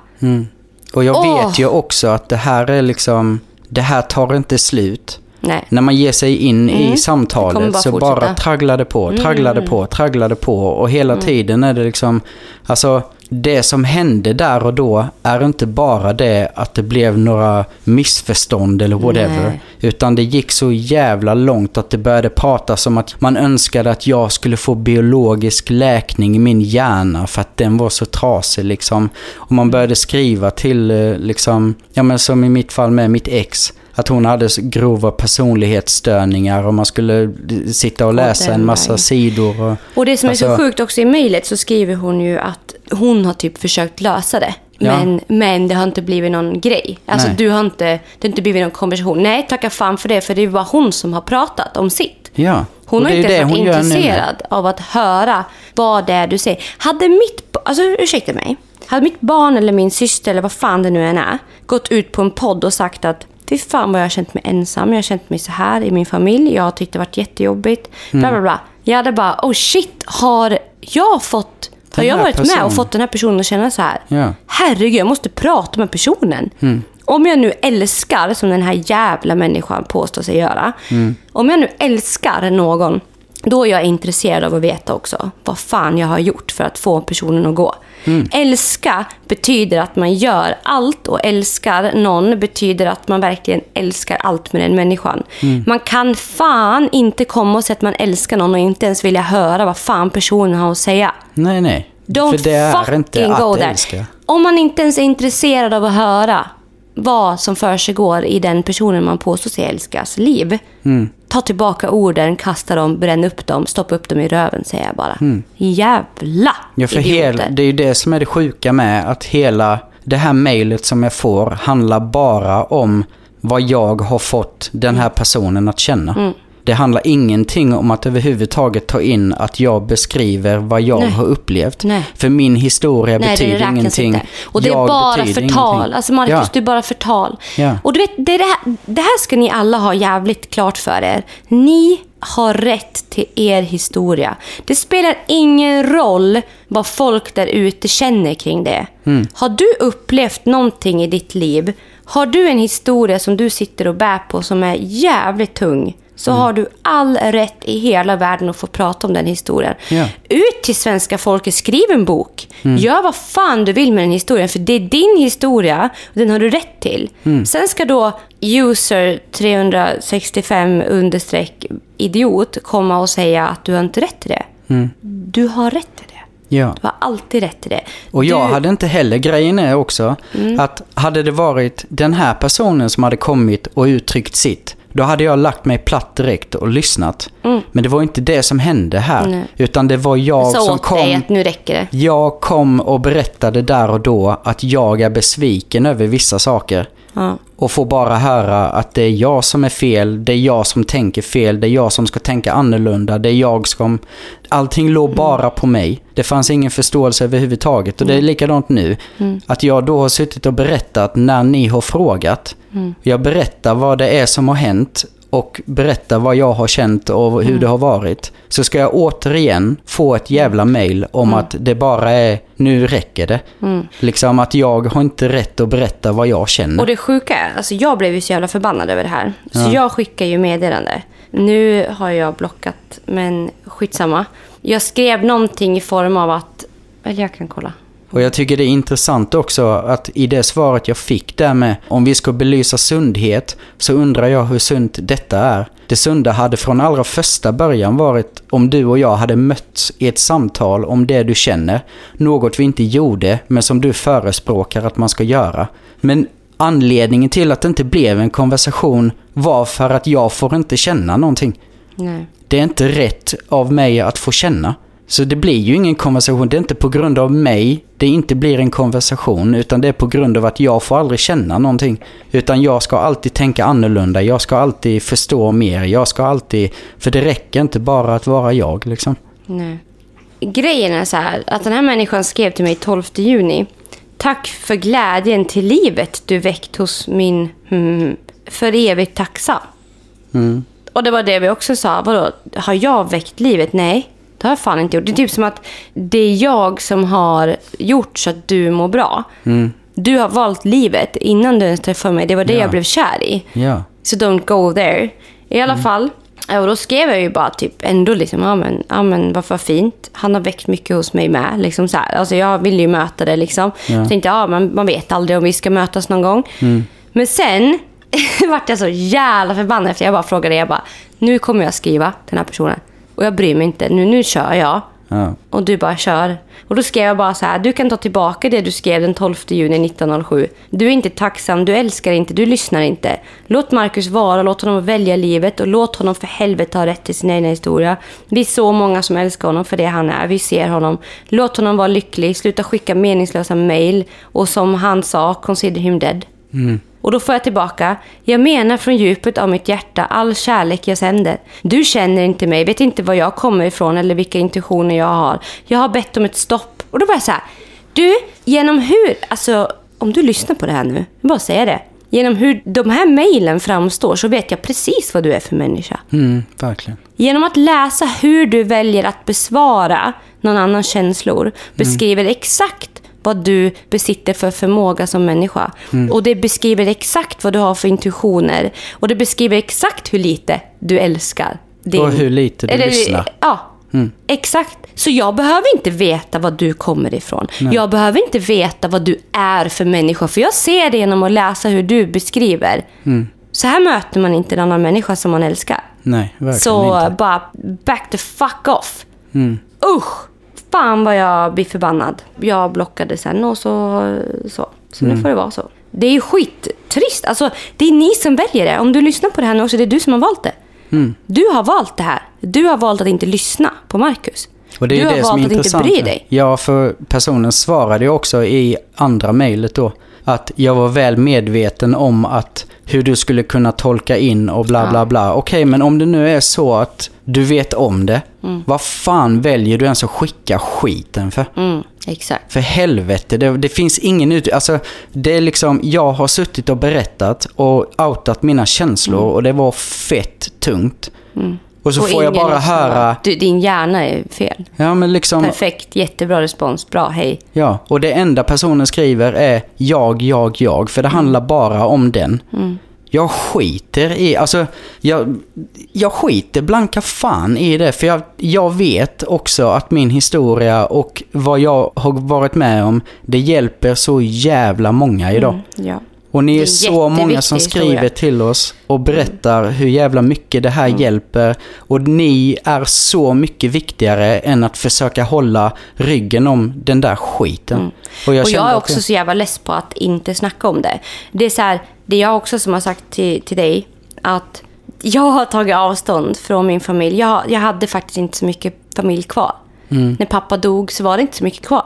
Och jag Åh. vet ju också att det här är liksom, det här tar inte slut. Nej. När man ger sig in i Mm. Kommer samtalet bara så fortsätta. Mm. bara det på, tragglar det på, tragglar det på. Och hela tiden är det liksom, alltså det som hände där och då är inte bara det att det blev några missförstånd eller whatever. Nej. Utan det gick så jävla långt att det började pratas om att man önskade att jag skulle få biologisk läkning i min hjärna för att den var så trasig liksom. Och man började skriva till eh, liksom, ja men som i mitt fall med mitt ex. Att hon hade grova personlighetsstörningar och man skulle eh, sitta och läsa en massa vägen. sidor. Och, Och det som är så Alltså- sjukt också i mejlet så skriver hon ju att hon har typ försökt lösa det. Ja. Men, men det har inte blivit någon grej. Alltså Nej. du har inte, det har inte blivit någon konversation. Nej, tacka fan för det. För det var hon som har pratat om sitt. ja, Hon har är inte ens varit intresserad av att höra vad det är du säger. Hade mitt, alltså ursäkta mig. Hade mitt barn eller min syster eller vad fan det nu än är gått ut på en podd och sagt att fy fan vad jag har känt mig ensam, jag har känt mig så här i min familj, jag har tyckt det varit jättejobbigt, Mm. bla bla bla. Jag hade bara, oh shit, har jag fått, har jag varit med personen. och fått den här personen att känna så här? Ja. Herregud, jag måste prata med personen. Om jag nu älskar, som den här jävla människan påstår sig göra. Om jag nu älskar någon, då är jag intresserad av att veta också vad fan jag har gjort för att få personen att gå. Älska betyder att man gör allt och älskar någon betyder att man verkligen älskar allt med den människan. Man kan fan inte komma och säga att man älskar någon och inte ens vilja höra vad fan personen har att säga. Nej, nej. Don't För det är inte go att there. älska. Om man inte ens är intresserad av att höra vad som försiggår i den personen man påstår sig älskas liv. Mm. Ta tillbaka orden, kasta dem, bränn upp dem, stoppa upp dem i röven säger jag bara. Jävla Mm. Ja, för idioter. hel, det är ju det som är det sjuka med att hela det här mejlet som jag får handlar bara om vad jag har fått den Mm. här personen att känna. Det handlar ingenting om att överhuvudtaget ta in att jag beskriver vad jag Nej. har upplevt. Nej. För min historia Nej, det betyder räknas ingenting. inte. Och det är Jag bara betyder förtal. ingenting. Alltså Marcus, Ja. det är bara förtal. Ja. Och du vet, det, är det, här, det här ska ni alla ha jävligt klart för er. Ni har rätt till er historia. Det spelar ingen roll vad folk där ute känner kring det. Mm. Har du upplevt någonting i ditt liv, har du en historia som du sitter och bär på som är jävligt tung, så Mm. har du all rätt i hela världen att få prata om den historien. Ja. Ut till svenska folket, skriv en bok. Mm. Gör vad fan du vill med den historien, för det är din historia och den har du rätt till. Mm. Sen ska då user 365 understreck idiot komma och säga att du har inte rätt till det. Mm. Du har rätt till det. Ja. Du har alltid rätt till det. Och jag du, Mm. hade inte heller, grejen är också att hade det varit den här personen som hade kommit och uttryckt sitt, då hade jag lagt mig platt direkt och lyssnat. Men det var inte det som hände här. Mm. Nej. Utan det var jag sa som åt dig kom, att nu räcker det. jag kom och berättade där och då att jag är besviken över vissa saker. Ja. Och får bara höra att det är jag som är fel, det är jag som tänker fel, det är jag som ska tänka annorlunda, det är jag som... Allting låg bara på mig. Det fanns ingen förståelse överhuvudtaget. Och det är likadant nu. Att jag då har suttit och berättat när ni har frågat. Jag berättar vad det är som har hänt och berättar vad jag har känt och hur det har varit. Så ska jag återigen få ett jävla mail om att det bara är, nu räcker det. Liksom att jag har inte rätt att berätta vad jag känner. Och det sjuka är, alltså jag blev ju så jävla förbannad över det här. Så Ja. jag skickar ju meddelande. Nu har jag blockat, men skitsamma. Jag skrev någonting i form av att... Eller jag kan kolla. Och jag tycker det är intressant också att i det svaret jag fick där med om vi ska belysa sundhet så undrar jag hur sunt detta är. Det sunda hade från allra första början varit om du och jag hade mötts i ett samtal om det du känner. Något vi inte gjorde men som du förespråkar att man ska göra. Men anledningen till att det inte blev en konversation var för att jag får inte känna någonting. Nej. Det är inte rätt av mig att få känna. Så det blir ju ingen konversation. Det är inte på grund av mig det inte blir en konversation. Utan det är på grund av att jag får aldrig känna någonting. Utan jag ska alltid tänka annorlunda. Jag ska alltid förstå mer. Jag ska alltid... För det räcker inte bara att vara jag liksom. Nej. Grejen är så här, att den här människan skrev till mig 12 juni. Tack för glädjen till livet du väckt hos min... Hmm, för evigt tacksam. Mm. Och det var det vi också sa. Vadå, har jag väckt livet? Nej, det har jag fan inte gjort. Det är typ som att det är jag som har gjort så att du mår bra. Du har valt livet innan du ens träffade mig. Det var det Ja. jag blev kär i. Ja. Så don't go there. I alla fall. Och då skrev jag ju bara typ ändå liksom, ja men, ja men vad för fint. Han har väckt mycket hos mig med. Liksom så här. Alltså jag vill ju möta det liksom. Ja. Jag tänkte, ja man, man vet aldrig om vi ska mötas någon gång. Men sen vart jag så jävla förbannad efter jag bara frågade, jag bara, nu kommer jag skriva den här personen. Och jag bryr mig inte, nu, nu kör jag. Ja. Och du bara kör. Och då skrev jag bara så här, du kan ta tillbaka det du skrev den 12 juni 1907. Du är inte tacksam, du älskar inte, du lyssnar inte. Låt Marcus vara, låt honom välja livet och låt honom för helvete ha rätt till sin egna historia. Vi är så många som älskar honom för det han är, vi ser honom. Låt honom vara lycklig, sluta skicka meningslösa mail och som han sa, consider him dead. Och då får jag tillbaka. Jag menar från djupet av mitt hjärta all kärlek jag sänder. Du känner inte mig, vet inte var jag kommer ifrån eller vilka intentioner jag har. Jag har bett om ett stopp. Och då var jag så här. Du, genom hur... Alltså, om du lyssnar på det här nu, jag bara säga det. Genom hur de här mejlen framstår så vet jag precis vad du är för människa. Mm, verkligen. Genom att läsa hur du väljer att besvara någon annans känslor beskriver exakt vad du besitter för förmåga som människa. Och det beskriver exakt vad du har för intuitioner. Och det beskriver exakt hur lite du älskar. Din, Och hur lite du lyssnar. Ja, exakt. Så jag behöver inte veta var du kommer ifrån. Jag behöver inte veta vad du är för människa. För jag ser det genom att läsa hur du beskriver. Så här möter man inte en annan människa som man älskar. Nej, verkligen Så inte. bara back the fuck off. Mm. Usch! Fan vad jag blir förbannad. Jag blockade sen och så. Så, så Mm. nu får det vara så. Det är skittrist. Alltså, det är ni som väljer det. Om du lyssnar på det här nu det är du som har valt det. Mm. Du har valt det här. Du har valt att inte lyssna på Marcus. Och det är du har det som valt att inte bry dig. Ja, för personen svarade ju också i andra mejlet då Att jag var väl medveten om att hur du skulle kunna tolka in och bla bla bla. Okej, men om det nu är så att du vet om det, vad fan väljer du ens att skicka skiten för? Mm, exakt. För helvete, det, det finns ingen ut... Alltså, det är liksom, jag har suttit och berättat och outat mina känslor och det var fett tungt. Och så Och får jag bara höra... Du, din hjärna är fel. Ja, men liksom... Perfekt, jättebra respons. Bra, hej. Ja, och det enda personen skriver är jag, jag, jag. För det handlar bara om den. Jag skiter i, alltså, jag, jag skiter blanka fan i det. För jag, jag vet också att min historia och vad jag har varit med om, det hjälper så jävla många idag. Ja. Och ni är, är så många som skriver historia. till oss och berättar hur jävla mycket det här hjälper. Och ni är så mycket viktigare än att försöka hålla ryggen om den där skiten. Och jag, Och jag är också så jävla less på att inte snacka om det. Det är så här, det är jag också som har sagt till, till dig att jag har tagit avstånd från min familj. Jag, jag hade faktiskt inte så mycket familj kvar. När pappa dog så var det inte så mycket kvar.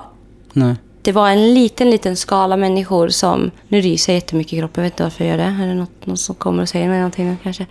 Nej. Det var en liten, liten skala människor som... Nu ryser jag jättemycket i kroppen. Jag vet inte varför jag gör det. Är det något, någon som kommer och säger mig någonting kanske?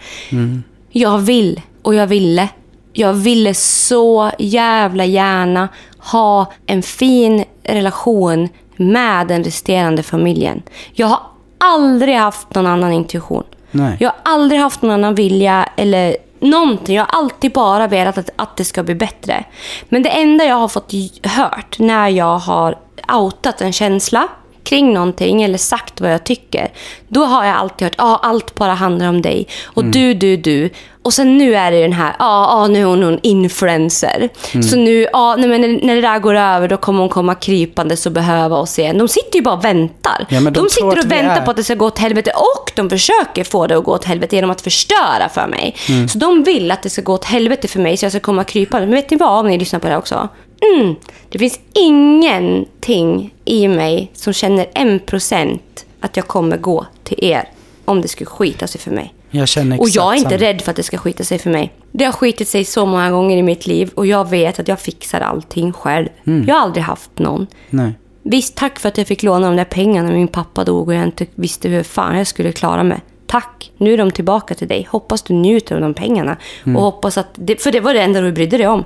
Jag vill och jag ville. Jag ville så jävla gärna ha en fin relation med den resterande familjen. Jag har aldrig haft någon annan intuition. Nej. Jag har aldrig haft någon annan vilja eller någonting. Jag har alltid bara velat att, att det ska bli bättre. Men det enda jag har fått hört när jag har outat en känsla kring någonting eller sagt vad jag tycker. Då har jag alltid hört att ah, allt bara handlar om dig. Och du, du, du. Och sen nu är det den här, ja, ah, ah, nu är hon en influencer. Så nu, ah, nej, men när, det där går över då kommer hon komma krypande och behöva oss igen. De sitter ju bara och väntar. Ja, de de sitter och väntar är- på att det ska gå åt helvete och de försöker få det att gå åt helvete genom att förstöra för mig. Så de vill att det ska gå åt helvete för mig så jag ska komma krypande. Men vet ni vad, om ni lyssnar på det här också? Mm, det finns ingenting i mig som känner en procent att jag kommer gå till er om det skulle skita sig för mig. Jag känner Och exakt jag är inte samma. rädd för att det ska skita sig för mig. Det har skitit sig så många gånger i mitt liv och jag vet att jag fixar allting själv. Jag har aldrig haft någon. Nej. Visst, tack för att jag fick låna de där pengarna när min pappa dog och jag inte visste hur fan jag skulle klara mig. Tack, nu är de tillbaka till dig. Hoppas du njuter av de pengarna. Och hoppas att, det, för det var det enda du brydde dig om.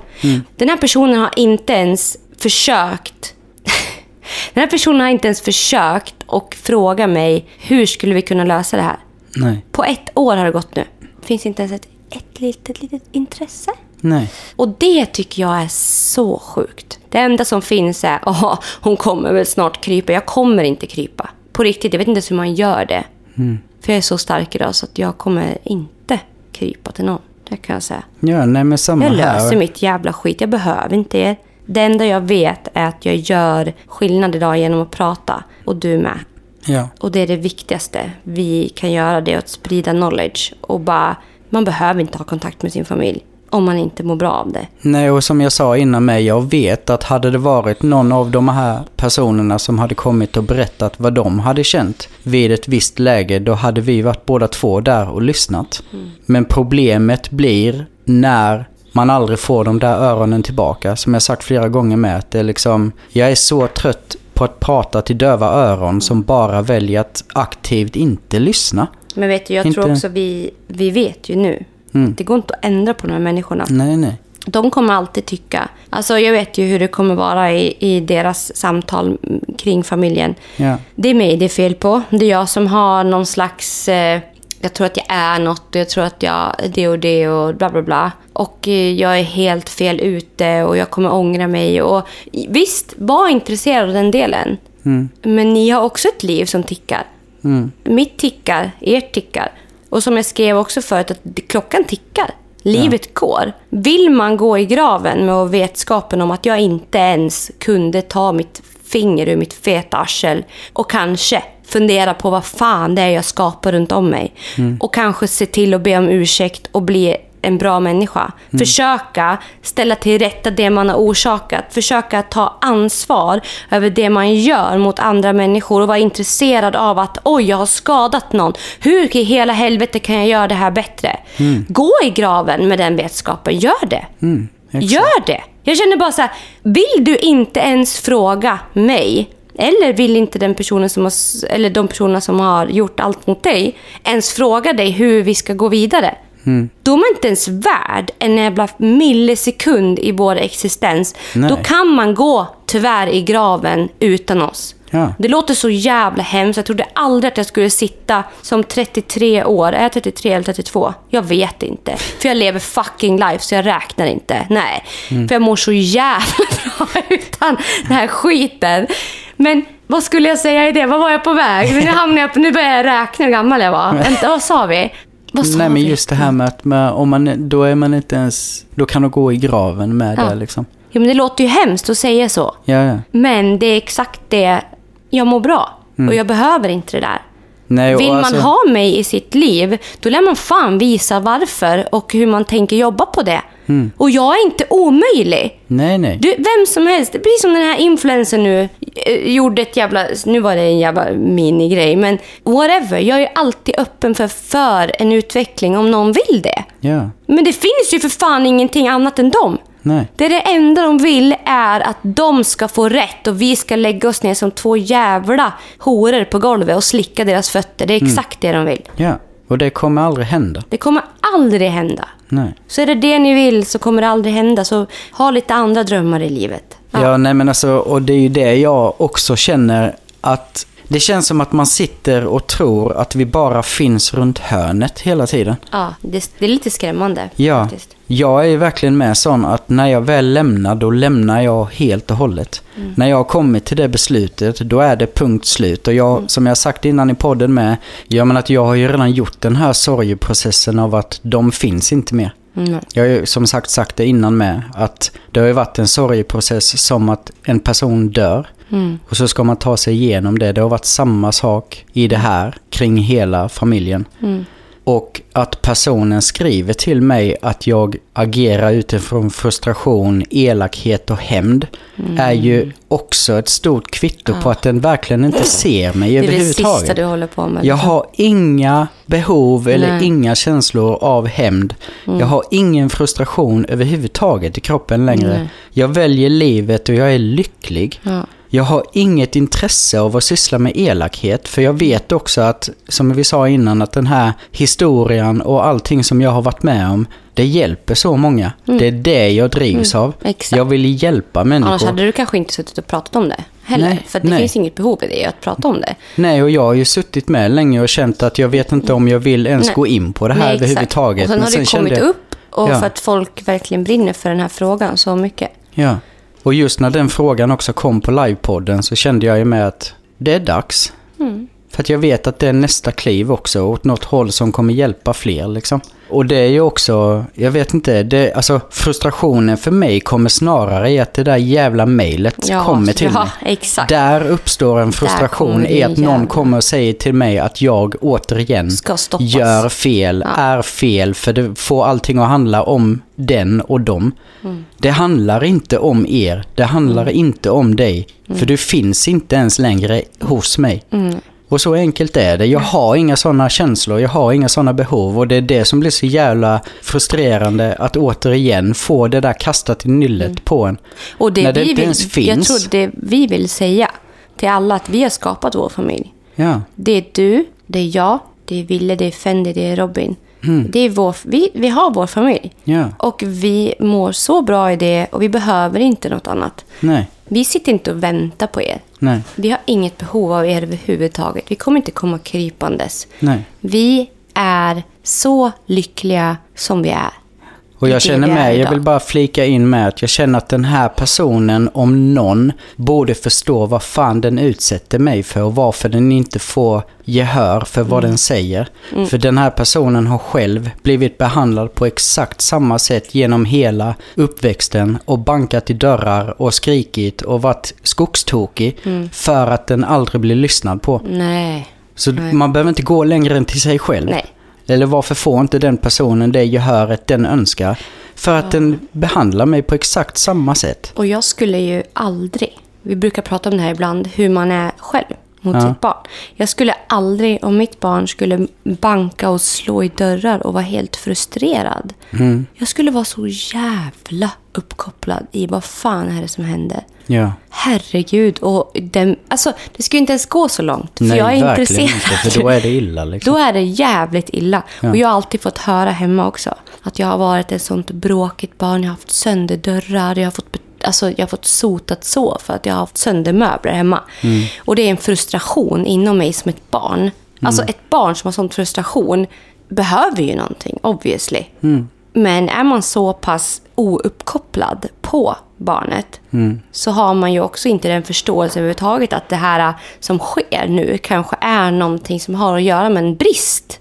Den här personen har inte ens försökt Den här personen har inte ens försökt och fråga mig hur skulle vi kunna lösa det här. Nej. På ett år har det gått nu. Finns inte ens ett, ett litet, litet intresse. Nej. Och det tycker jag är så sjukt. Det enda som finns är, ja, hon kommer väl snart krypa. Jag kommer inte krypa. På riktigt, jag vet inte ens hur man gör det. För jag är så stark idag så att jag kommer inte krypa till någon. Det kan jag säga. Ja, nej men samma Jag här. löser mitt jävla skit. Jag behöver inte er. Det enda jag vet är att jag gör skillnad idag genom att prata. Och du med. Ja. Och det är det viktigaste vi kan göra. Det är att sprida knowledge. Och bara, man behöver inte ha kontakt med sin familj. Om man inte mår bra av det. Nej, och som jag sa innan mig, jag vet att hade det varit någon av de här personerna som hade kommit och berättat vad de hade känt vid ett visst läge, då hade vi varit båda två där och lyssnat. Men problemet blir när man aldrig får de där öronen tillbaka. Som jag sagt flera gånger med, att det är liksom, jag är så trött på att prata till döva öron som bara väljer att aktivt inte lyssna. Men vet du, jag tror Inte- också vi, vi vet ju nu. Det går inte att ändra på de här människorna. Nej, nej. De kommer alltid tycka. Alltså jag vet ju hur det kommer vara i, i deras samtal mm, kring familjen. Ja. Det är mig det är fel på. Det är jag som har någon slags... Eh, jag tror att jag är något och jag tror att jag är det och det och bla bla bla. Och eh, jag är helt fel ute och jag kommer ångra mig. Och visst, var intresserad av den delen. Men ni har också ett liv som tickar. Mitt tickar, ert tickar. Och som jag skrev också förut, att klockan tickar. Livet går. Vill man gå i graven med vetskapen om att jag inte ens kunde ta mitt finger ur mitt feta arsel och kanske fundera på vad fan det är jag skapar runt om mig. Och kanske se till att be om ursäkt och bli en bra människa. Försöka ställa till rätta det man har orsakat. Försöka ta ansvar över det man gör mot andra människor och vara intresserad av att oj, jag har skadat någon. Hur i hela helvete kan jag göra det här bättre? Gå i graven med den vetskapen. Gör det. exakt. Gör det. Jag känner bara så här, vill du inte ens fråga mig Eller vill inte den personen som har, eller de personerna som har gjort allt mot dig ens fråga dig hur vi ska gå vidare. Då är man inte ens värd en jävla millisekund i vår existens. Nej. Då kan man gå tyvärr i graven utan oss. Ja. Det låter så jävla hemskt. Jag trodde aldrig att jag skulle sitta som 33 år. Är jag 33 eller 32? Jag vet inte. För jag lever fucking life så jag räknar inte. Nej. För jag mår så jävla bra utan den här skiten. Men vad skulle jag säga i det? Vad var jag på väg? Nu hamnade jag på, nu börjar jag räkna hur gammal jag var. Vänta, vad sa vi? Vad sa Nej men just det här med att man, om man, då är man inte ens, då kan du gå i graven med Ja. det liksom. Ja, men det låter ju hemskt att säga så. Ja, ja. Men det är exakt det. Jag mår bra. Och jag behöver inte det där. Nej, Vill man alltså- ha mig i sitt liv, då lär man fan visa varför och hur man tänker jobba på det. Mm. Och jag är inte omöjlig. Nej, nej. Du, vem som helst, precis som den här influencern nu eh, gjorde ett jävla, nu var det en jävla minigrej, men whatever. Jag är alltid öppen för, för en utveckling om någon vill det. Ja, Men det finns ju för fan ingenting annat än dem. nej. Det, är det enda de vill är att de ska få rätt och vi ska lägga oss ner som två jävla horor på golvet och slicka deras fötter. Det är exakt det de vill. Ja, och det kommer aldrig hända. Det kommer aldrig hända. Nej. Så är det det ni vill så kommer det aldrig hända. Så ha lite andra drömmar i livet. Ja. nej men alltså, och det är ju det jag också känner att det känns som att man sitter och tror att vi bara finns runt hörnet hela tiden. Ja, det, det är lite skrämmande. Ja, Faktiskt. Jag är verkligen med sån att när jag väl lämnar, då lämnar jag helt och hållet. Mm. När jag har kommit till det beslutet, då är det punkt slut. Och jag, Mm. som jag sagt innan i podden med, jag menar att jag har ju redan gjort den här sorgeprocessen av att de finns inte mer. Mm. Jag har ju som sagt sagt det innan med, att det har ju varit en sorgeprocess som att en person dör. Mm. Och så ska man ta sig igenom det. Det har varit samma sak i det här, kring hela familjen. Mm. Och att personen skriver till mig att jag agerar utifrån frustration, elakhet och hämnd är ju också ett stort kvitto på att den verkligen inte ser mig Det är det överhuvudtaget. sista du håller på med. Jag har inga behov eller Nej. inga känslor av hämnd. Jag har ingen frustration överhuvudtaget i kroppen längre. Nej. Jag väljer livet och jag är lycklig. Ja. Jag har inget intresse av att syssla med elakhet. För jag vet också att, som vi sa innan, att den här historien och allting som jag har varit med om, det hjälper så många. Det är det jag drivs av. exakt. Jag vill hjälpa människor. Annars hade du kanske inte suttit och pratat om det heller. Nej, för det nej. finns inget behov i det, att prata om det. Nej, och jag har ju suttit med länge och känt att jag vet inte om jag vill ens Nej. gå in på det här Nej, överhuvudtaget. Och sen har det kommit jag- upp och Ja. för att folk verkligen brinner för den här frågan så mycket. Ja. Och just när den frågan också kom på livepodden så kände jag ju med att det är dags. Mm. För att jag vet att det är nästa kliv också åt något håll som kommer hjälpa fler liksom. Och det är ju också, jag vet inte, det, alltså frustrationen för mig kommer snarare i att det där jävla mejlet Ja, kommer till ja, mig. exakt. Där uppstår en frustration i att någon kommer och säger till mig att jag återigen gör fel, Ja. är fel, för det får allting att handla om den och dem. Mm. Det handlar inte om er, det handlar inte om dig, för du finns inte ens längre hos mig. Mm. Och så enkelt är det. Jag har inga sådana känslor, jag har inga sådana behov och det är det som blir så jävla frustrerande att återigen få det där kastat i nyllet Mm. på en. Och det När det vi inte vill, ens Jag finns. tror det vi vill säga till alla att vi har skapat vår familj. Ja, Det är du, det är jag, det är Ville, det är Fendi, det är Robin. Mm. Det är vår, vi, vi har vår familj. ja, Och vi mår så bra i det och vi behöver inte något annat. nej, Vi sitter inte och väntar på er. nej, Vi har inget behov av er överhuvudtaget. Vi kommer inte komma krypandes. nej. Vi är så lyckliga som vi är. Och jag känner med, jag vill bara flika in med att jag känner att den här personen, om någon, borde förstå vad fan den utsätter mig för och varför den inte får gehör för vad Mm. den säger. För den här personen har själv blivit behandlad på exakt samma sätt genom hela uppväxten och bankat i dörrar och skrikit och varit skogstokig Mm. för att den aldrig blir lyssnad på. Nej. Så Nej. man behöver inte gå längre än till sig själv. Nej. Eller varför får inte den personen det gehöret den önskar? För att den behandlar mig på exakt samma sätt. Och jag skulle ju aldrig, vi brukar prata om det här ibland, hur man är själv mot Ja. sitt barn. Jag skulle aldrig, om mitt barn skulle banka och slå i dörrar och vara helt frustrerad. Mm. Jag skulle vara så jävla uppkopplad i vad fan är det som händer. Ja. Herregud. Och den, alltså, det ju inte ens gå så långt. För Nej, jag är verkligen intresserad. inte. För då är det illa liksom. Då är det jävligt illa. Ja. Och jag har alltid fått höra hemma också. Att jag har varit ett sånt bråkigt barn. Jag har haft sönder dörrar. Jag har fått, alltså, jag har fått sotat så för att jag har haft sönder möbler hemma. Och det är en frustration inom mig som ett barn. Alltså ett barn som har sån frustration behöver ju någonting, obviously. Men är man så pass ouppkopplad på barnet så har man ju också inte den förståelse överhuvudtaget att det här som sker nu kanske är någonting som har att göra med en brist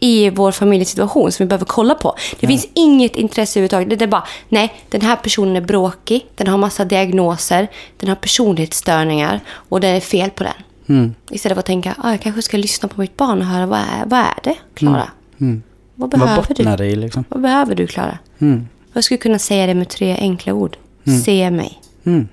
i vår familjesituation som vi behöver kolla på. Det finns inget intresse överhuvudtaget. Det är bara, nej, den här personen är bråkig, den har massa diagnoser, den har personlighetsstörningar och det är fel på den. Mm. Istället för att tänka, ah, jag kanske ska lyssna på mitt barn och höra vad är, vad är det, Klara? Mm. Vad Vad behöver du? bottnar det i liksom? Vad behöver du, Klara? Mm. Jag skulle kunna säga det med tre enkla ord. Se mig. Mm.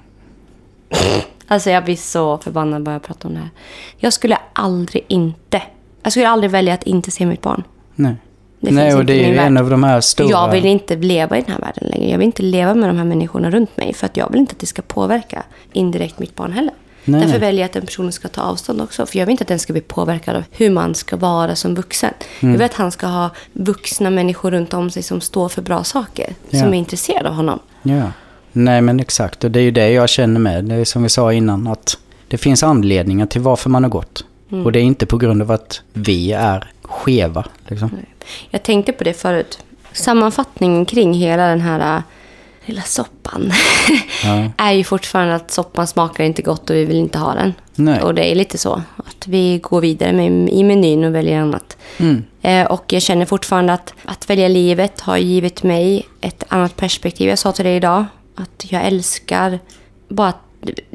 Alltså jag blir så förbannad bara jag pratar om det här. Jag skulle aldrig inte... Jag skulle aldrig välja att inte se mitt barn. Nej. Det Nej, och det är ju en av de här stora... Jag vill inte leva i den här världen längre. Jag vill inte leva med de här människorna runt mig. För att jag vill inte att det ska påverka indirekt mitt barn heller. Nej, Därför väljer jag att den personen ska ta avstånd också. För jag vill inte att den ska bli påverkad av hur man ska vara som vuxen. Mm. Jag vill att han ska ha vuxna människor runt om sig som står för bra saker. Ja. Som är intresserade av honom. Ja. Nej, men exakt. Och det är ju det jag känner med. Det är som vi sa innan, att det finns anledningar till varför man har gått. Mm. Och det är inte på grund av att vi är skeva. Liksom. Jag tänkte på det förut. Sammanfattningen kring hela den här äh, lilla soppan Ja. är ju fortfarande att soppan smakar inte gott och vi vill inte ha den. Nej. Och det är lite så. Att vi går vidare med, i menyn och väljer annat. Mm. Eh, och jag känner fortfarande att att välja livet har givit mig ett annat perspektiv. Jag sa till dig idag att jag älskar bara att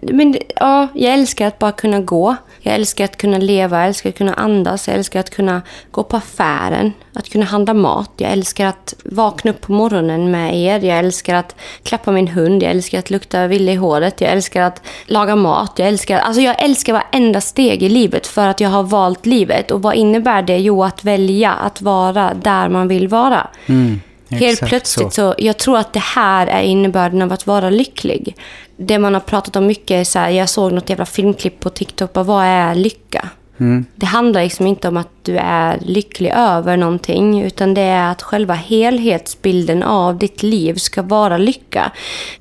men, ja, jag älskar att bara kunna gå. Jag älskar att kunna leva, jag älskar att kunna andas, jag älskar att kunna gå på affären, att kunna handla mat. Jag älskar att vakna upp på morgonen med er. Jag älskar att klappa min hund, jag älskar att lukta ville i håret, jag älskar att laga mat. Jag älskar, alltså jag älskar varenda steg i livet för att jag har valt livet. Och vad innebär det? Jo, att välja att vara där man vill vara. Mm. Helt Exakt plötsligt så. jag tror att det här är innebörden av att vara lycklig. Det man har pratat om mycket är så här, jag såg något jävla filmklipp på TikTok, bara, vad är lycka? Mm. Det handlar liksom inte om att du är lycklig över någonting, utan det är att själva helhetsbilden av ditt liv ska vara lycka.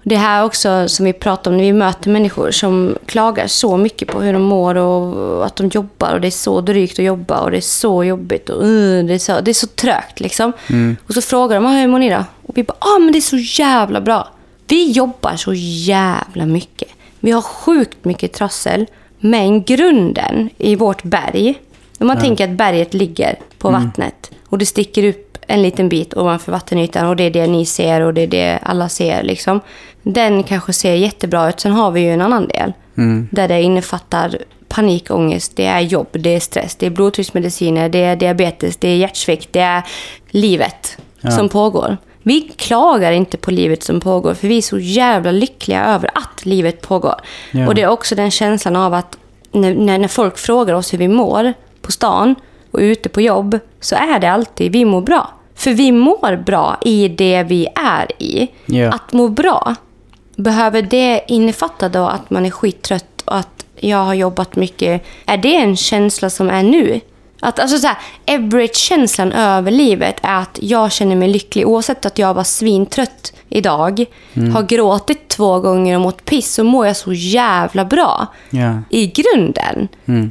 Det här också som vi pratar om när vi möter människor som klagar så mycket på hur de mår och att de jobbar och det är så drygt att jobba och det är så jobbigt och uh, det, är så, det är så trögt liksom. Och så frågar de, ah, hur mår ni då? Och vi bara, ah men det är så jävla bra. Vi jobbar så jävla mycket. Vi har sjukt mycket trassel. Men grunden i vårt berg, om man tänker att berget ligger på vattnet och det sticker upp en liten bit ovanför vattenytan och det är det ni ser och det är det alla ser. Liksom. Den kanske ser jättebra ut. Sen har vi ju en annan del där det innefattar panikångest, det är jobb, det är stress, det är blodtrycksmediciner, det är diabetes, det är hjärtsvikt, det är livet Ja. som pågår. Vi klagar inte på livet som pågår för vi är så jävla lyckliga över att livet pågår. Ja. Och det är också den känslan av att när, när, folk frågar oss hur vi mår på stan och ute på jobb så är det alltid vi mår bra. För vi mår bra i det vi är i. Ja. Att må bra, behöver det innefatta då att man är skittrött och att jag har jobbat mycket? Är det en känsla som är nu? Att, alltså så här, average-känslan över livet är att jag känner mig lycklig oavsett att jag var svintrött idag. Har gråtit två gånger och mått piss så mår jag så jävla bra. Ja. I grunden.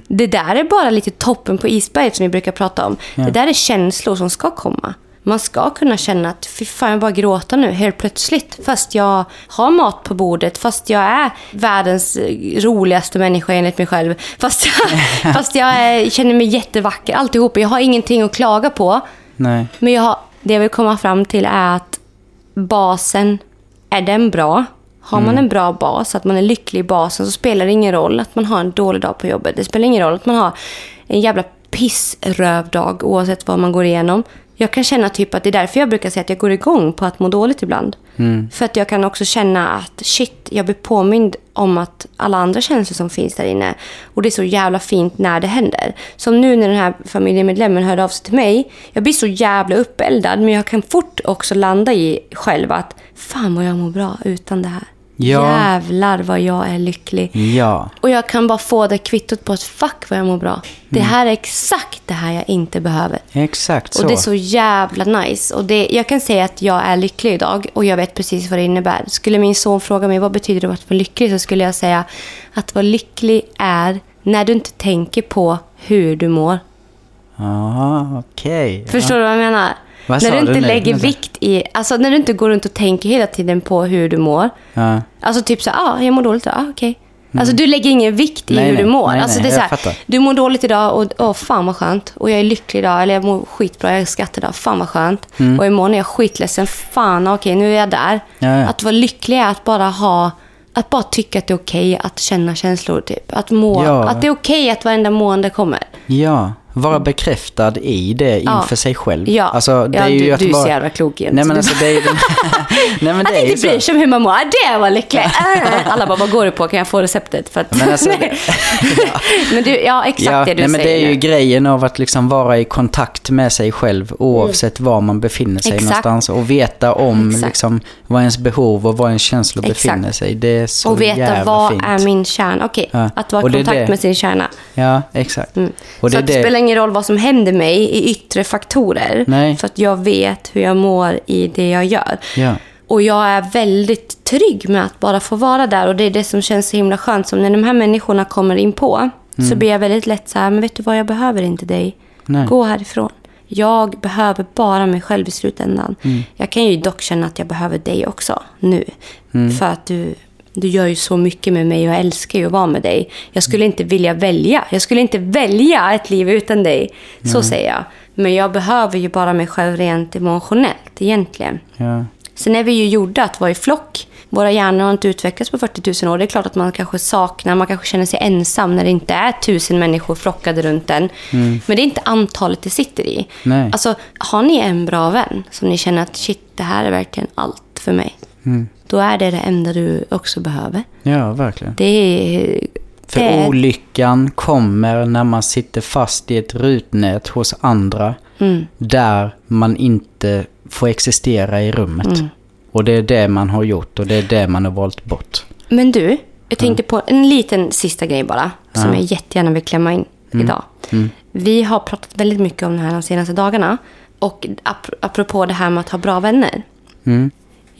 Det där är bara lite toppen på isberget som vi brukar prata om. Det där är känslor som ska komma. Man ska kunna känna att fy fan jag bara gråta nu helt plötsligt. Fast jag har mat på bordet, fast jag är världens eh, roligaste människa enligt mig själv. Fast jag, fast jag är, känner mig jättevacker, alltihop. Jag har ingenting att klaga på. Nej. Men jag har, det jag vill komma fram till är att basen, är den bra? Har man en bra bas, att man är lycklig i basen, så spelar det ingen roll att man har en dålig dag på jobbet. Det spelar ingen roll att man har en jävla pissrövdag oavsett vad man går igenom. Jag kan känna typ att det är därför jag brukar säga att jag går igång på att må dåligt ibland. För att jag kan också känna att shit, jag blir påmind om att alla andra känslor som finns där inne. Och det är så jävla fint när det händer. Som nu när den här familjemedlemmen hörde av sig till mig. Jag blir så jävla uppeldad men jag kan fort också landa i själv att fan vad jag mår bra utan det här. Ja. jävlar vad jag är lycklig. Ja. Och jag kan bara få det kvittot på att fuck vad jag mår bra. Det Mm. här är exakt det här jag inte behöver. Exakt så. Och det är så jävla nice. Och det, jag kan säga att jag är lycklig idag och jag vet precis vad det innebär. Skulle min son fråga mig vad betyder det att vara lycklig så skulle jag säga att vara lycklig är när du inte tänker på hur du mår. Ja, okej. Förstår du vad jag menar? Vad när du inte du lägger vikt i... Alltså när du inte går runt och tänker hela tiden på hur du mår. Ja. Alltså typ så ja, ah, jag mår dåligt idag, ah, okej. Alltså du lägger ingen vikt i Mm. Nej, hur du mår. Nej, alltså det är så här, du mår dåligt idag och åh fan vad skönt. Och jag är lycklig idag, eller jag mår skitbra, jag skrattar idag, fan vad skönt. Och imorgon är jag skitledsen, fan okej nu är jag där. Mm. Ja, ja. Att vara lycklig är att bara ha, att bara tycka att det är okej att känna känslor typ. Att må, Ja. att det är okej att varenda mående kommer. Ja, vara bekräftad i det inför Ja. sig själv. Ja, Alltså, det ja är ju du, att du är vara... så jävla klok Jens. Nej men alltså det är ju. Nej men Att det är ju inte bryr så. sig om hur man mår. Det var lycklig. Ah. Alla bara, vad går du på? Kan jag få receptet? För att... Men alltså, Nej. men du, ja exakt Ja, det du nej, men det säger är ju nu. grejen av att liksom vara i kontakt med sig själv oavsett var man befinner sig Mm. Exakt. någonstans. Och veta om Exakt. liksom, vad ens behov och vad ens känslor Exakt. befinner sig. Det är så Och veta jävla vad fint. är min kärna. Okej, Ja. att vara Och i det är kontakt det. med sin kärna. Ja, exakt. Och Mm. så det är att det det... spelar ingen roll vad som händer mig i yttre faktorer. Nej. För att jag vet hur jag mår i det jag gör. Ja. Och jag är väldigt trygg med att bara få vara där. Och det är det som känns så himla skönt. Som när de här människorna kommer in på så blir jag väldigt lätt så här, men vet du vad, jag behöver inte dig. Nej. Gå härifrån. Jag behöver bara mig själv i slutändan. Jag kan ju dock känna att jag behöver dig också nu. För att du, du gör ju så mycket med mig och jag älskar ju att vara med dig. Jag skulle inte vilja välja. Jag skulle inte välja ett liv utan dig. Så säger jag. Men jag behöver ju bara mig själv rent emotionellt egentligen. Ja. Sen är vi ju gjorda att vara i flock. Våra hjärnor har inte utvecklats på 40 000 år. Det är klart att man kanske saknar, man kanske känner sig ensam när det inte är tusen människor flockade runt en. Men det är inte antalet det sitter i. Nej. Alltså, har ni en bra vän som ni känner att shit, det här är verkligen allt för mig. Då är det det enda du också behöver. ja, verkligen. Det är... För det olyckan kommer när man sitter fast i ett rutnät hos andra. Mm. Där man inte får existera i rummet. Mm. Och det är det man har gjort och det är det man har valt bort. Men du, jag tänkte på en liten sista grej bara. Som jag jättegärna vill klämma in idag. Vi har pratat väldigt mycket om det här de senaste dagarna. Och ap- apropå det här med att ha bra vänner. Mm.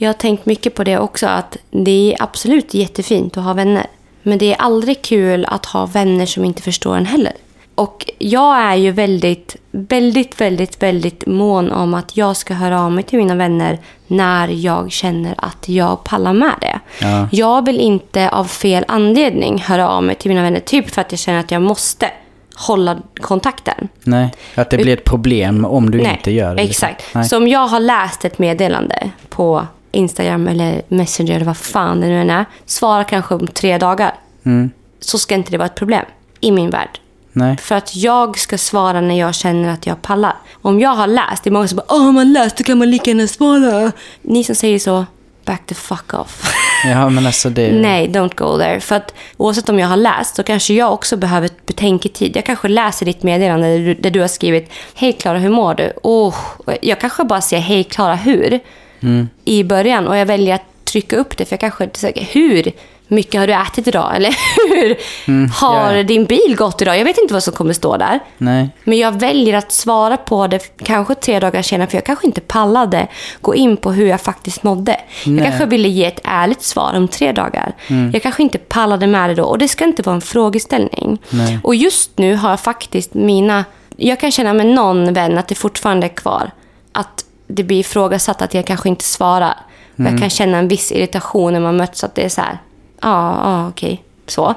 Jag har tänkt mycket på det också. Att det är absolut jättefint att ha vänner. Men det är aldrig kul att ha vänner som inte förstår en heller. Och jag är ju väldigt, väldigt, väldigt, väldigt mån om att jag ska höra av mig till mina vänner när jag känner att jag pallar med det. Ja. Jag vill inte av fel anledning höra av mig till mina vänner. Typ för att jag känner att jag måste hålla kontakten. Nej, att det blir ett problem om du inte gör det. liksom. Exakt. Nej. Så om jag har läst ett meddelande på Instagram eller Messenger eller vad fan det nu än är. Svara kanske om tre dagar. Mm. Så ska inte det vara ett problem i min värld. Nej. För att jag ska svara när jag känner att jag pallar. Om jag har läst, det är många som bara Åh, har man läst då kan man lika gärna svara. Ni som säger så, back the fuck off. Ja, men alltså det... Nej, don't go there. För att oavsett om jag har läst så kanske jag också behöver betänketid. Jag kanske läser ditt meddelande där du, där du har skrivit Hej Klara, hur mår du? Oh, jag kanske bara säger Hej Klara, hur? I början och jag väljer att trycka upp det för jag kanske säger Hur mycket har du ätit idag? Eller hur har ja, din bil gått idag? Jag vet inte vad som kommer stå där. Nej. Men jag väljer att svara på det kanske tre dagar senare för jag kanske inte pallade gå in på hur jag faktiskt mådde. Jag Nej. kanske ville ge ett ärligt svar om tre dagar. Jag kanske inte pallade med det då och det ska inte vara en frågeställning. Nej. Och just nu har jag faktiskt mina... Jag kan känna med någon vän att det fortfarande är kvar. Att det blir ifrågasatt att jag kanske inte svarar. Och Jag kan känna en viss irritation när man möts att det är så här. Ja, ja, okej. Så.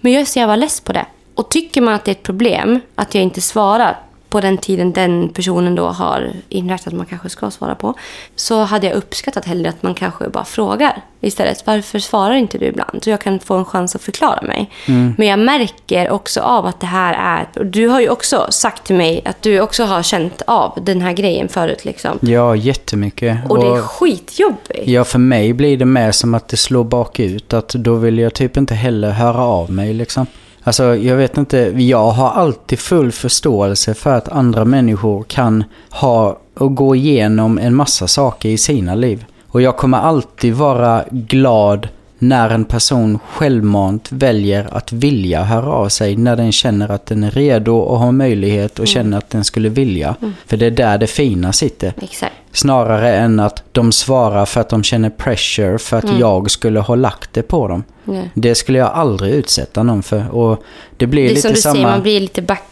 Men jag är så jävla less på det. Och tycker man att det är ett problem att jag inte svarar på den tiden den personen då har inrättat att man kanske ska svara på. Så hade jag uppskattat hellre att man kanske bara frågar istället. Varför svarar inte du ibland? Så jag kan få en chans att förklara mig. Men jag märker också av att det här är... och Du har ju också sagt till mig att du också har känt av den här grejen förut. Liksom. Ja, jättemycket. Och det är skitjobbigt. Ja, för mig blir det mer som att det slår bakut. Att då vill jag typ inte heller höra av mig liksom. Alltså, jag vet inte. Jag har alltid full förståelse för att andra människor kan ha och gå igenom en massa saker i sina liv. Och jag kommer alltid vara glad när en person självmant väljer att vilja höra av sig. När den känner att den är redo och har möjlighet och känner att den skulle vilja. För det är där det fina sitter. Exakt. Snarare än att de svarar för att de känner pressure för att jag skulle ha lagt det på dem. Nej. Det skulle jag aldrig utsätta någon för. Och det blir Det är lite som du samma... säger, man blir lite back...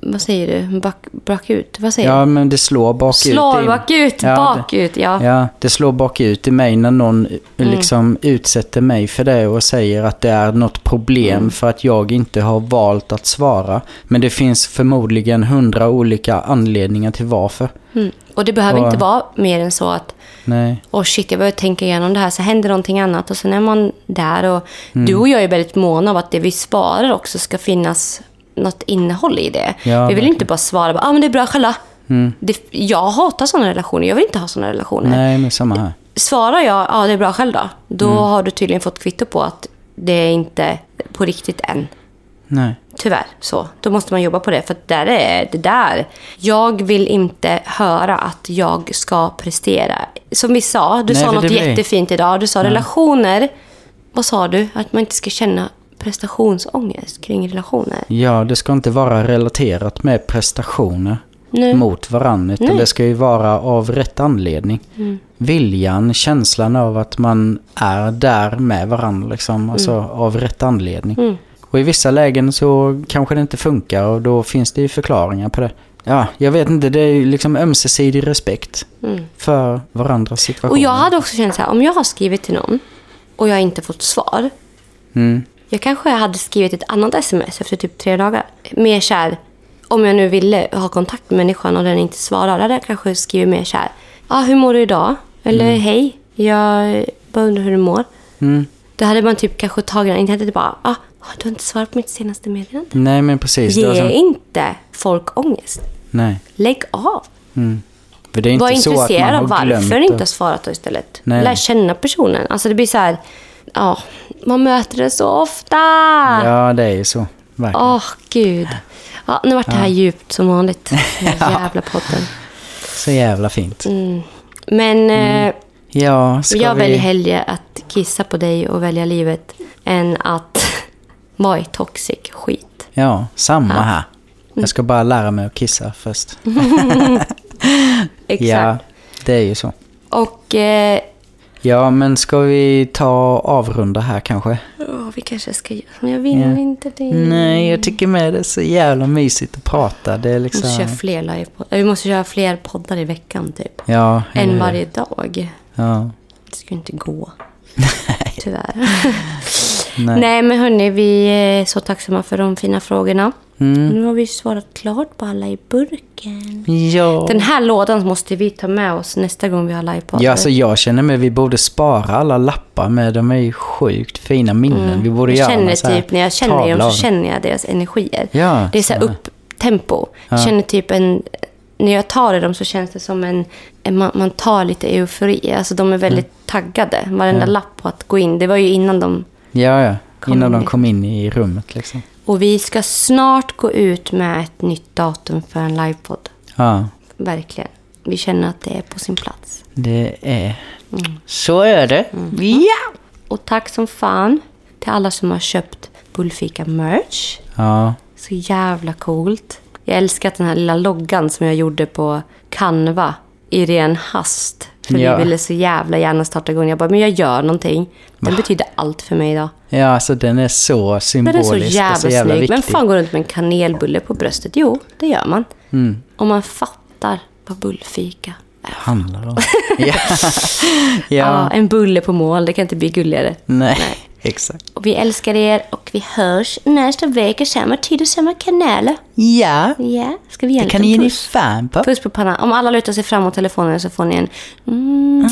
Vad säger du? Back, bakut? Vad säger Ja, du? men det slår bakut. Slår bakut, Ja, bakut, ja. Det, ja, det slår bakut i mig när någon Mm. liksom utsätter mig för det och säger att det är något problem Mm. för att jag inte har valt att svara. Men det finns förmodligen hundra olika anledningar till varför. Mm. Och det behöver Och- inte vara mer än så att Nej. Åh shit, jag behöver tänka igenom det här. Så händer någonting annat och sen är man där. Och Mm. Du och jag är väldigt måna av att det vi sparar också ska finnas något innehåll i det. Ja, vi vill inte bara svara ah, men det är bra, själva. Det, jag hatar sådana relationer. Jag vill inte ha sådana relationer. Nej, men samma här. Svarar jag ja det är bra själv då, då Mm. har du tydligen fått kvitto på att det är inte på riktigt än. Nej. Tyvärr så. Då måste man jobba på det. För att där är det där. Jag vill inte höra att jag ska prestera. Som vi sa, du Nej, sa något blir- jättefint idag. Du sa relationer. Vad sa du? Att man inte ska känna prestationsångest kring relationer. Ja, det ska inte vara relaterat med prestationer Nej. mot varandra. Utan Nej. det ska ju vara av rätt anledning. Mm. Viljan, känslan av att man är där med varandra. Liksom, alltså Mm. av rätt anledning. Och i vissa lägen så kanske det inte funkar och då finns det ju förklaringar på det. Ja, jag vet inte. Det är ju liksom ömsesidig respekt för varandras situationer. Mm. Och jag hade också känt så här, om jag har skrivit till någon och jag inte fått svar. Mm. Jag kanske hade skrivit ett annat sms efter typ tre dagar. Mer kär, om jag nu ville ha kontakt med människan och den inte svarar, då hade jag kanske skrivit mer kär. Ja, hur mår du idag? Eller hej, jag bara undrar hur du mår. Mm. Då hade man typ kanske tagit den, inte hade det bara, ah, du har inte svarat på mitt senaste meddelande. Nej, men precis. Ge som- inte folk ångest. Nej. Lägg av. För det är inte Var så att man intresserad av varför det. inte har svarat då istället. Nej. Lär känna personen. Alltså det blir så här, ja, man möter det så ofta. Ja, det är ju så. Verkligen. Åh, gud. Ja, nu vart det här djupt som vanligt. Den jävla podden. Så jävla fint. Men eh, Ja, jag vi... väljer hellre att kissa på dig och välja livet än att vara i toxic skit. Ja, samma Ja. här. Jag ska bara lära mig att kissa först. Exakt. Ja, det är ju så. Och eh, Ja, men ska vi ta avrunda här kanske? åh, vi kanske ska göra... Men jag vill Ja. inte det. Nej, jag tycker med det är så jävla mysigt att prata. Det är Vi liksom... måste köra fler livepoddar. Vi måste köra fler poddar i veckan typ. Ja, hur? varje dag. Ja. Det ska ju inte gå. Tyvärr. Nej. Nej, men hörni, vi är så tacksamma för de fina frågorna. Mm. Nu har vi svarat klart på alla i burken. Ja. Den här lådan måste vi ta med oss nästa gång vi har livepodd. Ja, alltså jag känner mig vi borde spara alla lappar med. De är ju sjukt fina minnen. Vi borde jag göra känner så här typ, när jag känner tavla dem så känner jag deras energier. Ja, det är så här upp-tempo. Jag känner typ en... När jag tar i dem så känns det som en... en man, man tar lite eufori. Alltså de är väldigt Mm. taggade. Varenda lapp på att gå in. Det var ju innan de... Ja, ja. Innan in de kom in i rummet liksom. Och vi ska snart gå ut med ett nytt datum för en livepodd. Ja, Verkligen. Vi känner att det är på sin plats. det är... Mm. Så är det. Ja! Och tack som fan till alla som har köpt Bullfika merch. Ja, Så jävla coolt. Jag älskar att den här lilla loggan som jag gjorde på Canva i ren hast. För Ja. vi ville så jävla gärna starta igång. Jag bara, men jag gör någonting. Den betyder allt för mig idag. ja alltså den är så Den symbolisk är så jävla, och så jävla snygg. viktig. Vem fan går runt med en kanelbulle på bröstet? Jo, det gör man. Mm. Om man fattar vad bullfika är. handlar om. ja. Ja. ja. en bulle på mål, det kan inte bli gulligare. Nej, exakt. Och vi älskar er och vi hörs nästa vecka, samma tid och samma kanaler. Ja, Ja, ska vi ge det kan ni ge ni fan på. Puss på pannan. Om alla lutar sig fram mot telefonen så får ni en... Mm.